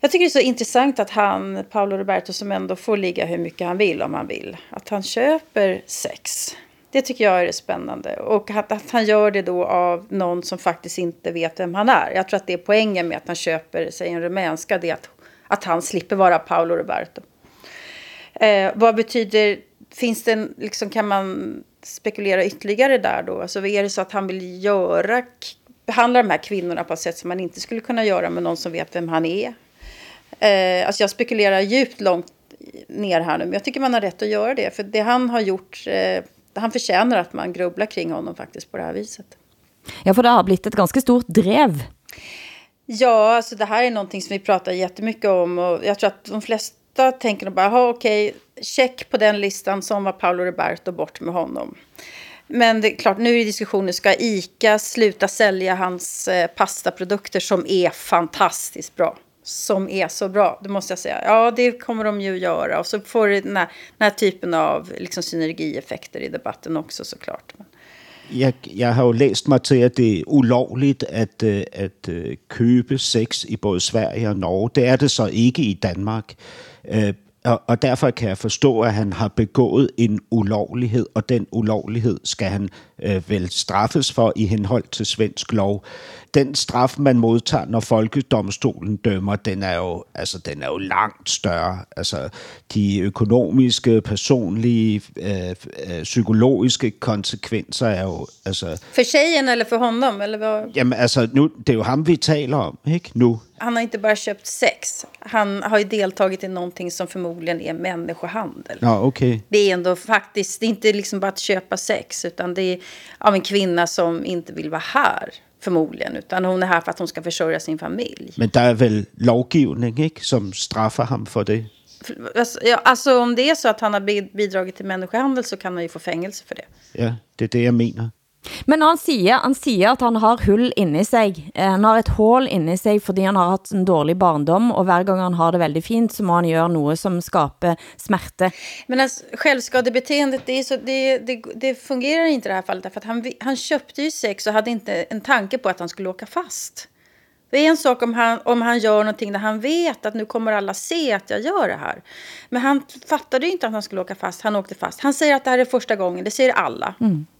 Jag tycker det är så intressant att han, Paolo Roberto, som ändå får ligga hur mycket han vill om han vill, att han köper sex. Det tycker jag är det spännande. Och att, att, han gör det då av någon som faktiskt inte vet vem han är. Jag tror att det är poängen med att han köper sig en rumänska. Det är att att han slipper vara Paolo Roberto. Eh, vad betyder, finns det, liksom, kan man spekulera ytterligare där då? Alltså är det så att han vill göra, behandla de här kvinnorna på ett sätt som man inte skulle kunna göra med någon som vet vem han är? Eh, alltså jag spekulerar djupt långt ner här nu, men jag tycker man har rätt att göra det. För det han har gjort, eh, han förtjänar att man grubblar kring honom faktiskt på det här viset. Ja, för det har blivit ett ganska stort drev Ja, alltså det här är någonting som vi pratar jättemycket om och jag tror att de flesta tänker bara, okej, okay, check på den listan som var Paolo Roberto, bort med honom. Men det är klart, nu är diskussionen, ska ICA sluta sälja hans eh, pastaprodukter som är fantastiskt bra? Som är så bra, det måste jag säga. Ja, det kommer de ju göra. Och så får det den här, den här typen av liksom, synergieffekter i debatten också såklart. Men jeg, jeg har jo læst mig til, at det er ulovligt at, øh, at øh, købe sex i både Sverige og Norge. Det er det så ikke i Danmark. Øh, og, og derfor kan jeg forstå, at han har begået en ulovlighed, og den ulovlighed skal han øh, vel straffes for i henhold til svensk lov. Den straf, man modtager, når folkedomstolen dømmer, den er jo, altså, den er jo langt større. Altså, de økonomiske, personlige, øh, øh, psykologiske konsekvenser er jo... Altså, För tjejen eller för honom? Eller vad? jamen, altså, nu, det er jo ham, vi taler om, ikke? Nu. Han har inte bara köpt sex. Han har ju deltagit i någonting som förmodligen är människohandel. Nå, okay. Det är ändå faktiskt, det är inte liksom bara att köpa sex, utan det är av en kvinna som inte vill vara här, förmodligen. Utan hon är här för att hon ska försörja sin familj. Men der er vel lovgivning, ikke, som straffer ham for det? Alltså, ja, alltså om det är så att han har bi- bidragit till människohandel så kan han ju få fängelse för det. Ja, det er det, jeg mener. Men han sier, han sier at han har hull inni sig. Eh, Han har et hål inni sig, fordi han har haft en dårlig barndom, og hver gang han har det veldig fint, så må han gjøre noe som skaper smerte. Men alltså, självskadebeteendet, det, så, det, det, det fungerar inte i det här fallet. Att han, han köpte ju sex och hade inte en tanke på att han skulle åka fast. Det är en sak om han, om han gör någonting där han vet att nu kommer alla se att jag gör det här. Men han fattade ju inte att han skulle åka fast. Han åkte fast. Han säger att det här är första gången. Det säger alla.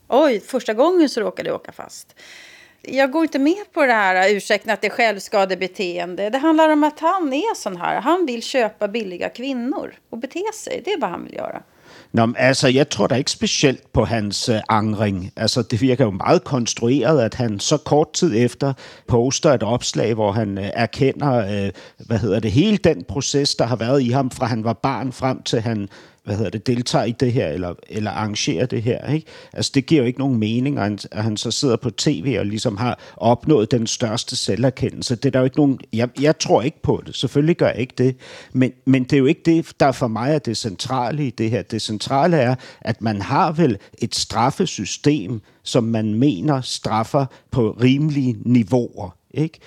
Oj, första gången så råkade jag åka fast. Jag går inte med på det här ursäkten att det är självskadebeteende. Det handlar om att han är sån här. Han vill köpa billiga kvinnor och bete sig. Det är vad han vill göra. Nå, altså, jeg tror da ikke specielt på hans eh, øh, angring. Altså, det virker jo meget konstrueret, at han så kort tid efter poster et opslag, hvor han øh, erkender, øh, hvad hedder det, hele den proces, der har været i ham, fra han var barn frem til han hvad hedder det, deltager i det her, eller, eller arrangerer det her. Ikke? Altså, det giver jo ikke nogen mening, at han, at han så sidder på tv og ligesom har opnået den største selverkendelse. Det er der jo ikke nogen... Jeg, jeg tror ikke på det. Selvfølgelig gør jeg ikke det. Men, men det er jo ikke det, der for mig er det centrale i det her. Det centrale er, at man har vel et straffesystem, som man mener straffer på rimelige niveauer. Ikke?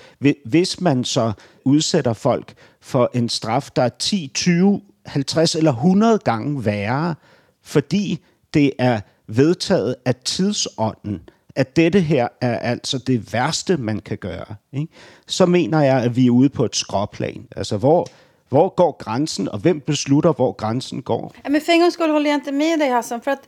Hvis man så udsætter folk for en straf, der er 10, 20, 50 eller 100 gange værre, fordi det er vedtaget af tidsånden, at dette her er altså det værste, man kan gøre, ikke? så mener jeg, at vi er ude på et skråplan. Altså, hvor, hvor går grænsen, og hvem beslutter, hvor grænsen går? Ja, Men för en gångs skull håller jag inte med dig Hassan. För att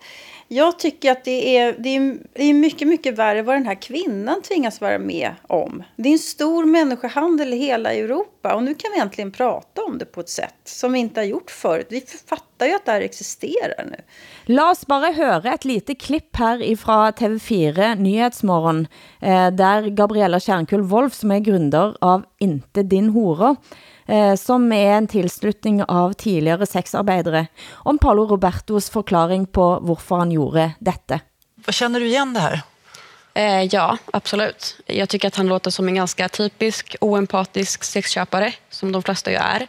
jag tycker att det är, det, är, det är mycket, mycket värre vad den här kvinnan tvingas vara med om. Det är en stor människohandel i hela Europa. Och nu kan vi äntligen prata om det på ett sätt som vi inte har gjort förut. Vi fattar ju att det här existerar nu. La oss bare høre et lite klipp her ifra TV4 Nyhetsmorgen, eh, der Gabriella Kjernkull Wolf, som er grunder av Inte din hore, eh, Eh, som är en tilslutning av tidligere sexarbeidere, om Paolo Robertos forklaring på varför han gjorde detta. Känner du igen det här? Eh, ja, absolut. Jag tycker att han låter som en ganska typisk oempatisk sexköpare, som de flesta ju är.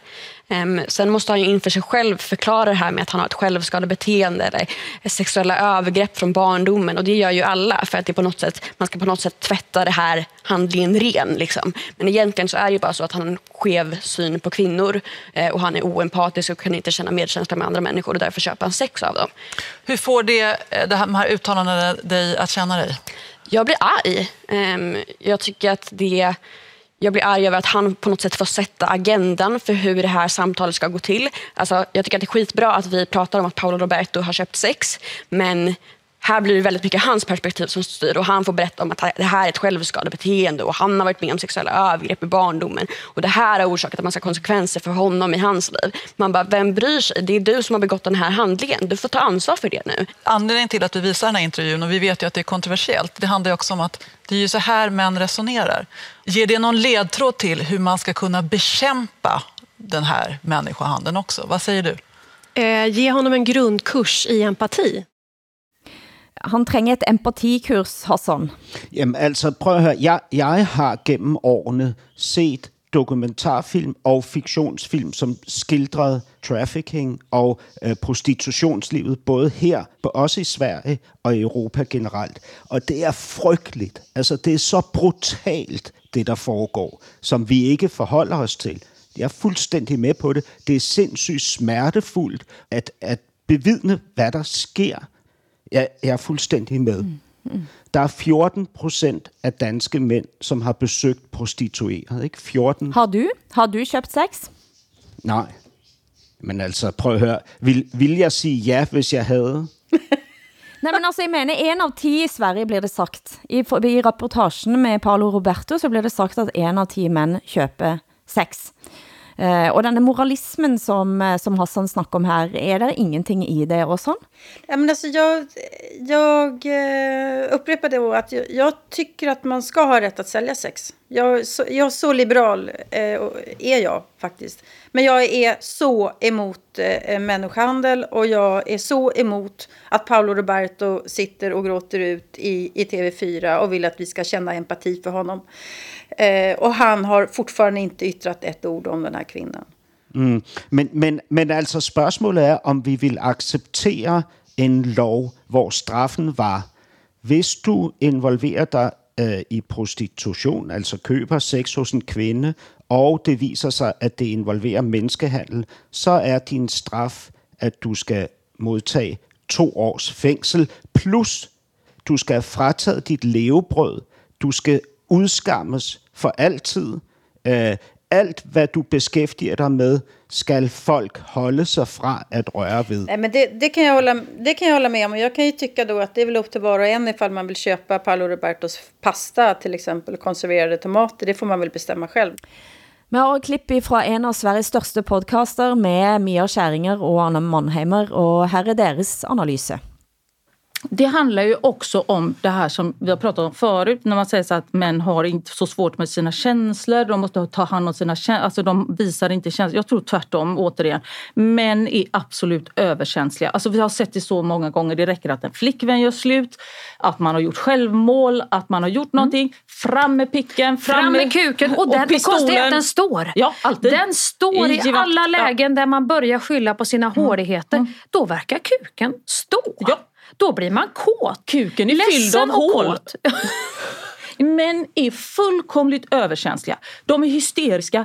Ehm, sen måste han ju inför sig själv förklara det här med att han har ett självskadebeteende eller sexuella övergrepp från barndomen. Och det gör ju alla för att det på något sätt, man ska på något sätt tvätta det här handlingen ren. Liksom. Men egentligen så är det ju bara så att han har en skev syn på kvinnor eh, och han är oempatisk och kan inte känna medkänsla med andra människor och därför köper han sex av dem. Hur får det, eh, det här, de här uttalandena dig att känna dig? Jag blir arg. Ehm, jag tycker att det... Jag blir arg över att han på något sätt får sätta agendan för hur det här samtalet ska gå till. Alltså, jag tycker att det är skitbra att vi pratar om att Paolo Roberto har köpt sex. Men här blir det väldigt mycket hans perspektiv som styr och han får berätta om att det här är ett självskadebeteende och han har varit med om sexuella övergrepp i barndomen och det här har orsakat en massa konsekvenser för honom i hans liv. Man bara, vem bryr sig? Det är du som har begått den här handlingen. Du får ta ansvar för det nu. Anledningen till att vi visar den här intervjun, och vi vet ju att det är kontroversiellt, det handlar ju också om att det är ju så här män resonerar. Ger det någon ledtråd till hur man ska kunna bekämpa den här människohandeln också? Vad säger du? Eh, ge honom en grundkurs i empati. Han trænger et empatikurs, Hassan. Jamen altså, prøv at høre. Jeg, jeg har gennem årene set dokumentarfilm og fiktionsfilm, som skildrede trafficking og øh, prostitutionslivet, både her, også i Sverige og i Europa generelt. Og det er frygteligt. Altså, det er så brutalt, det der foregår, som vi ikke forholder os til. Jeg er fuldstændig med på det. Det er sindssygt smertefuldt at, at bevidne, hvad der sker. Jeg, jeg er fuldstændig med. Mm. Der er 14 procent af danske mænd, som har besøgt prostitueret. Ikke? 14? Har du? Har du købt sex? Nej. Men altså, prøv at høre. Vil, vil jeg sige ja, hvis jeg havde? Nej, men altså, jeg mener, en av ti i Sverige blir det sagt. I, I rapportagen med Paolo Roberto så blir det sagt at en av ti mænd køber sex. Eh, og denne moralismen som, eh, som Hassan snakker om her, er det ingenting i det och sånn? Ja, men alltså jag, jag eh, upprepar det att jag, jag tycker att man ska ha rätt att sälja sex. Jag, så, jag så liberal eh, är jag faktiskt. Men jag är så emot eh, människohandel och jag är så emot att Paolo Roberto sitter och gråter ut i, i TV4 och vill att vi ska känna empati för honom. Eh, och han har fortfarande inte yttrat ett ord om den här kvinnan. Mm. Men, men, men alltså, spørgsmålet är om vi vill acceptera en lov, där straffen var, hvis du involverar dig eh, i prostitution, alltså köper sex hos en kvinna og det viser sig, at det involverer menneskehandel, så er din straf, at du skal modtage to års fængsel, plus du skal have frataget dit levebrød, du skal udskammes for altid. Øh, alt, hvad du beskæftiger dig med, skal folk holde sig fra at røre ved. Nej, men det, det, kan jag hålla, det kan jag hålla med om. Och Jag kan ju tycka då att det är väl upp till var och en ifall man vill köpa Paolo Robertos pasta till exempel, konserverade tomater. Det får man väl bestämma själv. Vi har klipp fra en av Sveriges største podcaster med Mia Skæringer og Anna Mannheimer, og her er deres analyse. Det handlar ju också om det här som vi har pratat om förut när man säger så att män har inte så svårt med sina känslor, de måste ta hand om sina känslor, alltså de visar inte känslor. Jag tror tvärtom återigen. Män är absolut överkänsliga. Alltså vi har sett det så många gånger. Det räcker att en flickvän gör slut, att man har gjort självmål, att man har gjort någonting. Fram med picken, fram, Fram med kuken. Och, den, det konstiga är att den står. Ja, alltid. Den står i, I alla ja. lägen där man börjar skylla på sina håligheter. Då verkar kuken stå. Då blir man kåt. Kuken är fylld av hål. Män är fullkomligt överkänsliga. De är hysteriska.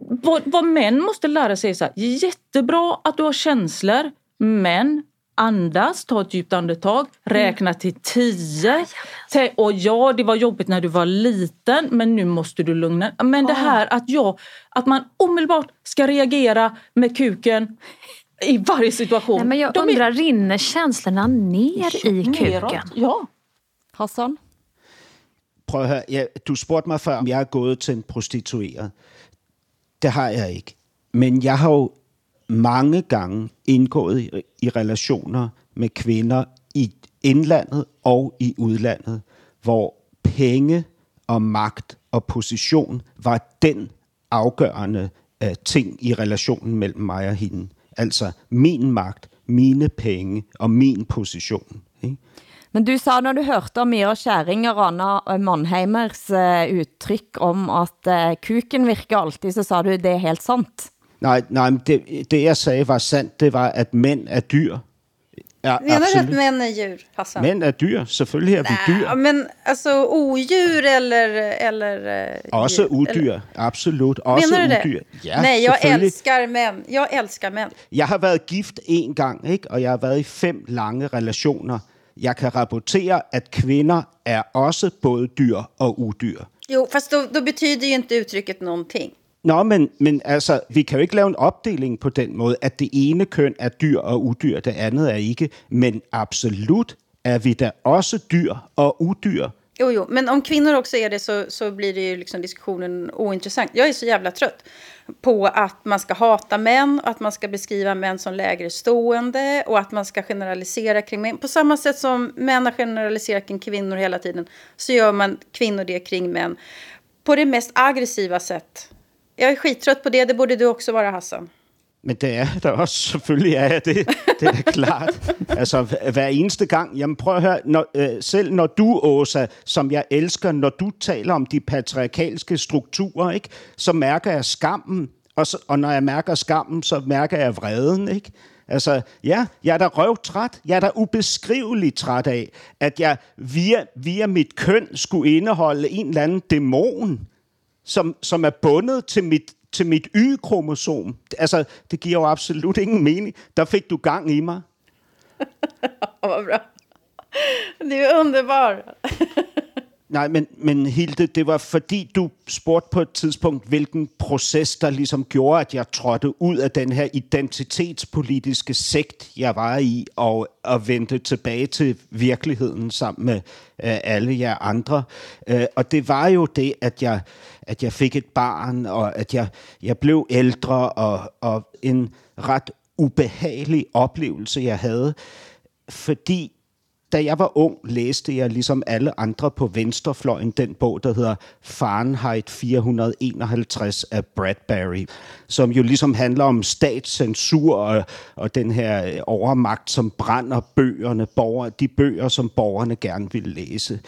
Vad, vad män måste lära sig är så här, jättebra att du har känslor, men andas, ta ett djupt andetag, räkna till tio. Tä- Och ja, det var jobbigt när du var liten, men nu måste du lugna Men det här att, jag, att man omedelbart ska reagera med kuken i varje situation. Nej, men jag De är- undrar, rinner känslorna ner i Neråt, kuken? Ja. Hassan? Prøv at høre, jeg, du spurgte mig før, om jeg er gået til en prostitueret. Det har jeg ikke. Men jeg har jo mange gange indgået i, i relationer med kvinder i indlandet og i udlandet, hvor penge og magt og position var den afgørende uh, ting i relationen mellem mig og hende. Altså min magt, mine penge og min position. Ikke? Men du sa når du hørte om Mia Skæringer og Anna Mannheimers eh, udtryk om at eh, kuken virker altid, så sa du, det er helt sant. Nej, nej, det, det jeg sagde var sandt, det var, at mænd er dyr. Ja, Menar du att absolut. män är djur, Hassan? Mænd er dyr, selvfølgelig er vi dyr. Men alltså odjur eller... eller eh, Også djur, udyr, eller- absolut. Også Menar du det? udyr. Ja, Nej, jag älskar män. Jag älskar män. Jeg har været gift en gang, ikke? og jeg har været i fem lange relationer. Jeg kan rapportere, at kvinder er også både dyr og udyr. Jo, fast då, då betyder ju inte uttrycket någonting. Nå, men, men altså, vi kan jo ikke lave en opdeling på den måde, at det ene køn er dyr og udyr, det andet er ikke. Men absolut er vi da også dyr og udyr. Jo, jo, men om kvinnor också är det så, så blir det ju liksom diskussionen ointressant. Jag är så jävla trött på att man ska hata män, att man ska beskriva män som lägre stående och att man ska generalisera kring män. På samma sätt som män har generaliserat kring kvinnor hela tiden så gör man kvinnor det kring män på det mest aggressiva sätt. Jag är skittrött på det, det borde du också vara Hassan. Men det er der også, selvfølgelig er jeg det. Det er da klart. Altså, hver- hver eneste gang. Jamen prøv at høre, når, øh, selv når du, Åsa, som jeg elsker, når du taler om de patriarkalske strukturer, ikke, så mærker jeg skammen. Og, så, og når jeg mærker skammen, så mærker jeg vreden, ikke? Altså, ja, jeg er da røvtræt. Jeg er da ubeskriveligt træt af, at jeg via, via mit køn skulle indeholde en eller anden dæmon, som, som er bundet til mit, til mit Y-kromosom. Altså, det giver jo absolut ingen mening. Der fik du gang i mig. Vad bra. Du är underbar. Nej, men, men Hilde, det var fordi du spurgte på et tidspunkt, hvilken proces, der ligesom gjorde, at jeg trådte ud af den her identitetspolitiske sekt, jeg var i, og, og vendte tilbage til virkeligheden sammen med øh, alle jer andre. Øh, og det var jo det, at jeg, at jeg fik et barn, og at jeg, jeg blev ældre, og, og en ret ubehagelig oplevelse, jeg havde. Fordi da jeg var ung, læste jeg ligesom alle andre på venstrefløjen den bog, der hedder Fahrenheit 451 af Bradbury, som jo ligesom handler om statscensur og, og den her øh, overmagt, som brænder bøgerne, borger, de bøger, som borgerne gerne ville læse.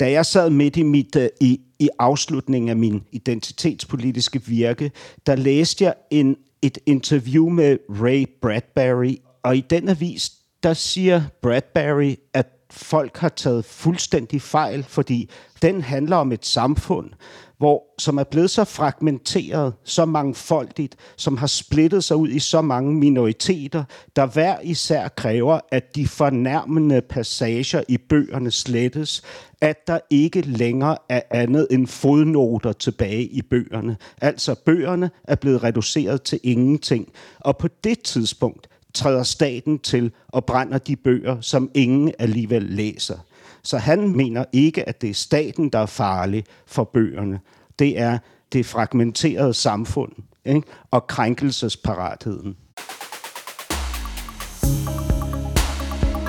Da jeg sad midt i, mit, øh, i, i afslutningen af min identitetspolitiske virke, der læste jeg en, et interview med Ray Bradbury, og i den avis, der siger Bradbury, at folk har taget fuldstændig fejl, fordi den handler om et samfund, hvor, som er blevet så fragmenteret, så mangfoldigt, som har splittet sig ud i så mange minoriteter, der hver især kræver, at de fornærmende passager i bøgerne slettes, at der ikke længere er andet end fodnoter tilbage i bøgerne. Altså bøgerne er blevet reduceret til ingenting. Og på det tidspunkt, træder staten til og brænder de bøger, som ingen alligevel læser. Så han mener ikke, at det er staten, der er farlig for bøgerne. Det er det fragmenterede samfund ikke? og krænkelsesparatheden.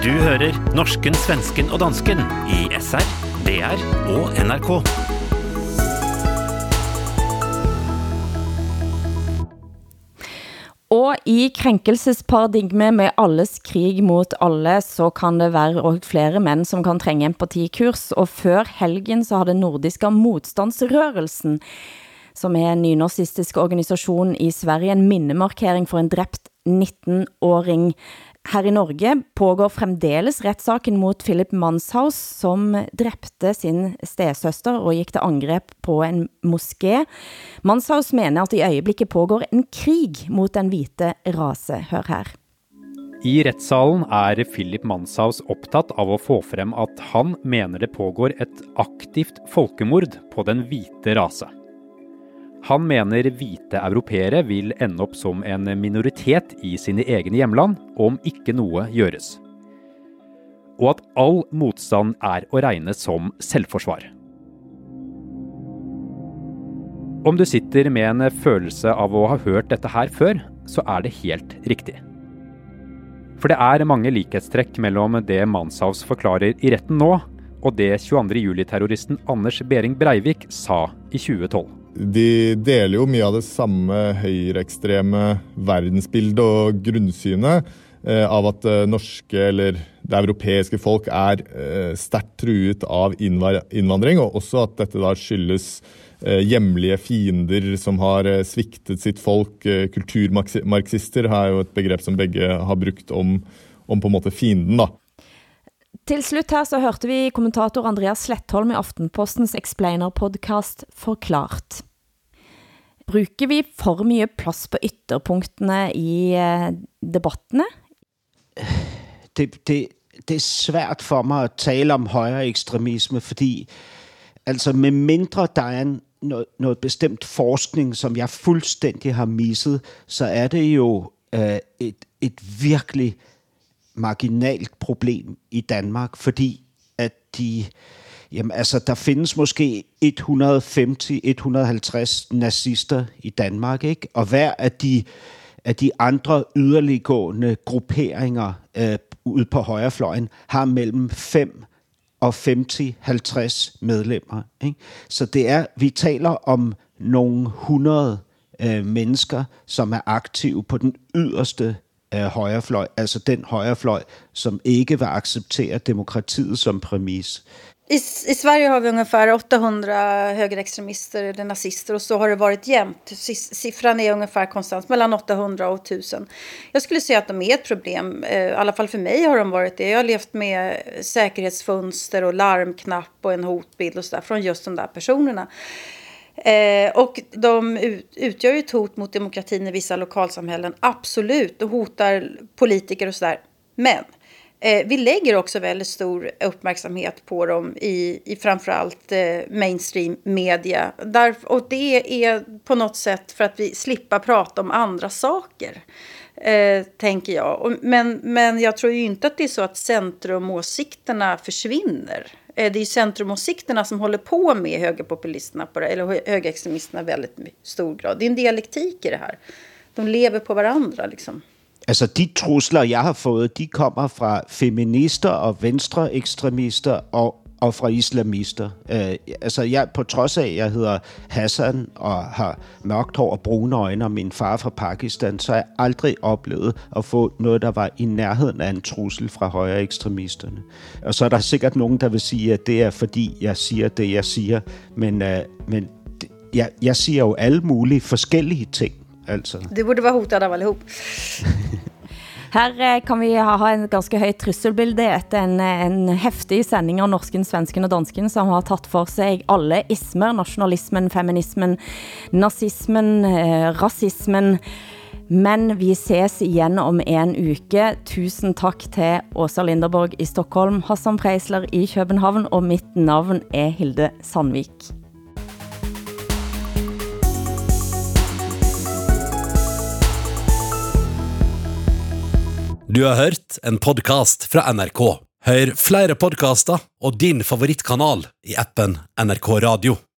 Du hører norsken, svensken og dansken i SR, DR og NRK. Og i krænkelsesparadigmet med alles krig mot alle, så kan det være flera flere mænd, som kan trænge empatikurs. Og før helgen så har den nordiska modstandsrørelsen, som er en nynazistisk organisation i Sverige, en minnemarkering for en dræbt 19-åring her i Norge pågår fremdeles retssaken mot Philip Manshaus, som dræbte sin stedsøster og gik til angreb på en moské. Manshaus mener, at i øjeblikket pågår en krig mot den vita rase. Hør her. I rettssalen er Philip Manshaus optaget av att få frem at han mener det pågår et aktivt folkemord på den hvite rase. Han mener hvite europeere vil ende opp som en minoritet i sine egne hjemland, om ikke noe gjøres. Og at all motstand er å regne som selvforsvar. Om du sitter med en følelse av å ha hørt dette her før, så er det helt riktig. For det er mange likhetstrekk mellom det Manshaus forklarer i retten nå, og det 22. juli-terroristen Anders Behring Breivik sa i 2012 de deler jo mye av det samme høyreekstreme verdensbildet og grunnsynet eh, av at eh, norske eller det europeiske folk er eh, sterkt truet av innvandring, og også at dette da skyldes eh, hjemlige fiender som har eh, sviktet sitt folk. Eh, kulturmarxister er jo et begrep som begge har brukt om, om på en måte fienden. da. Til slut her så hørte vi kommentator Andreas Slettholm i Aftenpostens Explainer-podcast Forklart. Bruker vi for mye plads på ytterpunktene i eh, debatterna? debattene? Det, det, det er svært for mig at tale om højere ekstremisme, fordi altså med mindre der er en, noget, noget bestemt forskning, som jeg fuldstændig har misset, så er det jo øh, et, et virkelig marginalt problem i Danmark, fordi at de, jamen altså, der findes måske 150-150 nazister i Danmark, ikke? Og hver af de, af de andre yderliggående grupperinger øh, ude på højrefløjen har mellem 5 og 50-50 medlemmer. Ikke? Så det er, vi taler om nogle hundrede øh, mennesker, som er aktive på den yderste øh, højrefløj, altså den højrefløj, som ikke vil acceptere demokratiet som præmis. I, I Sverige har vi ungefär 800 högerextremister eller nazister och så har det varit jämnt. Siffran är ungefär konstant mellan 800 och 1000. Jag skulle säga att de är ett problem. Eh, I alla fall för mig har de varit det. Jag har levt med säkerhetsfönster och larmknapp och en hotbild och så där från just de där personerna. Eh, och de ut, utgör ju ett hot mot demokratin i vissa lokalsamhällen, absolut. Och hotar politiker och sådär. Men Eh, vi lägger också väldigt stor uppmärksamhet på dem i, i framförallt eh, mainstream media. Där, och det är på något sätt för att vi slipper prata om andra saker. Eh, tänker jag. Och, men, men jag tror ju inte att det är så att centrumåsikterna försvinner. Eh, det är ju centrumåsikterna som håller på med högerpopulisterna på det, eller högerextremisterna i väldigt stor grad. Det är en dialektik i det här. De lever på varandra liksom. Alltså de trusler, jag har fått de kommer från feminister och vänsterextremister och og fra islamister. Øh, altså jeg, på trods af, at jeg hedder Hassan og har mørkt hår og brune øjne og min far fra Pakistan, så har jeg aldrig oplevet at få noget, der var i nærheden af en trussel fra højre ekstremisterne. Og så er der sikkert nogen, der vil sige, at det er fordi, jeg siger det, jeg siger. Men, øh, men jeg, jeg siger jo alle mulige forskellige ting. Altså. Du borde vara hotad av allihop. Her eh, kan vi ha en ganske høyt trusselbilde etter en, eh, en heftig sending av norsken, svensken og dansken, som har tatt for seg alle ismer, nasjonalismen, feminismen, nazismen, eh, rasismen. Men vi ses igen om en uke. Tusen tack till Åsa Linderborg i Stockholm, Hassan Preisler i København, och mitt namn är Hilde Sandvik. Du har hørt en podcast fra NRK. Hør flere podcaster og din favorittkanal i appen NRK Radio.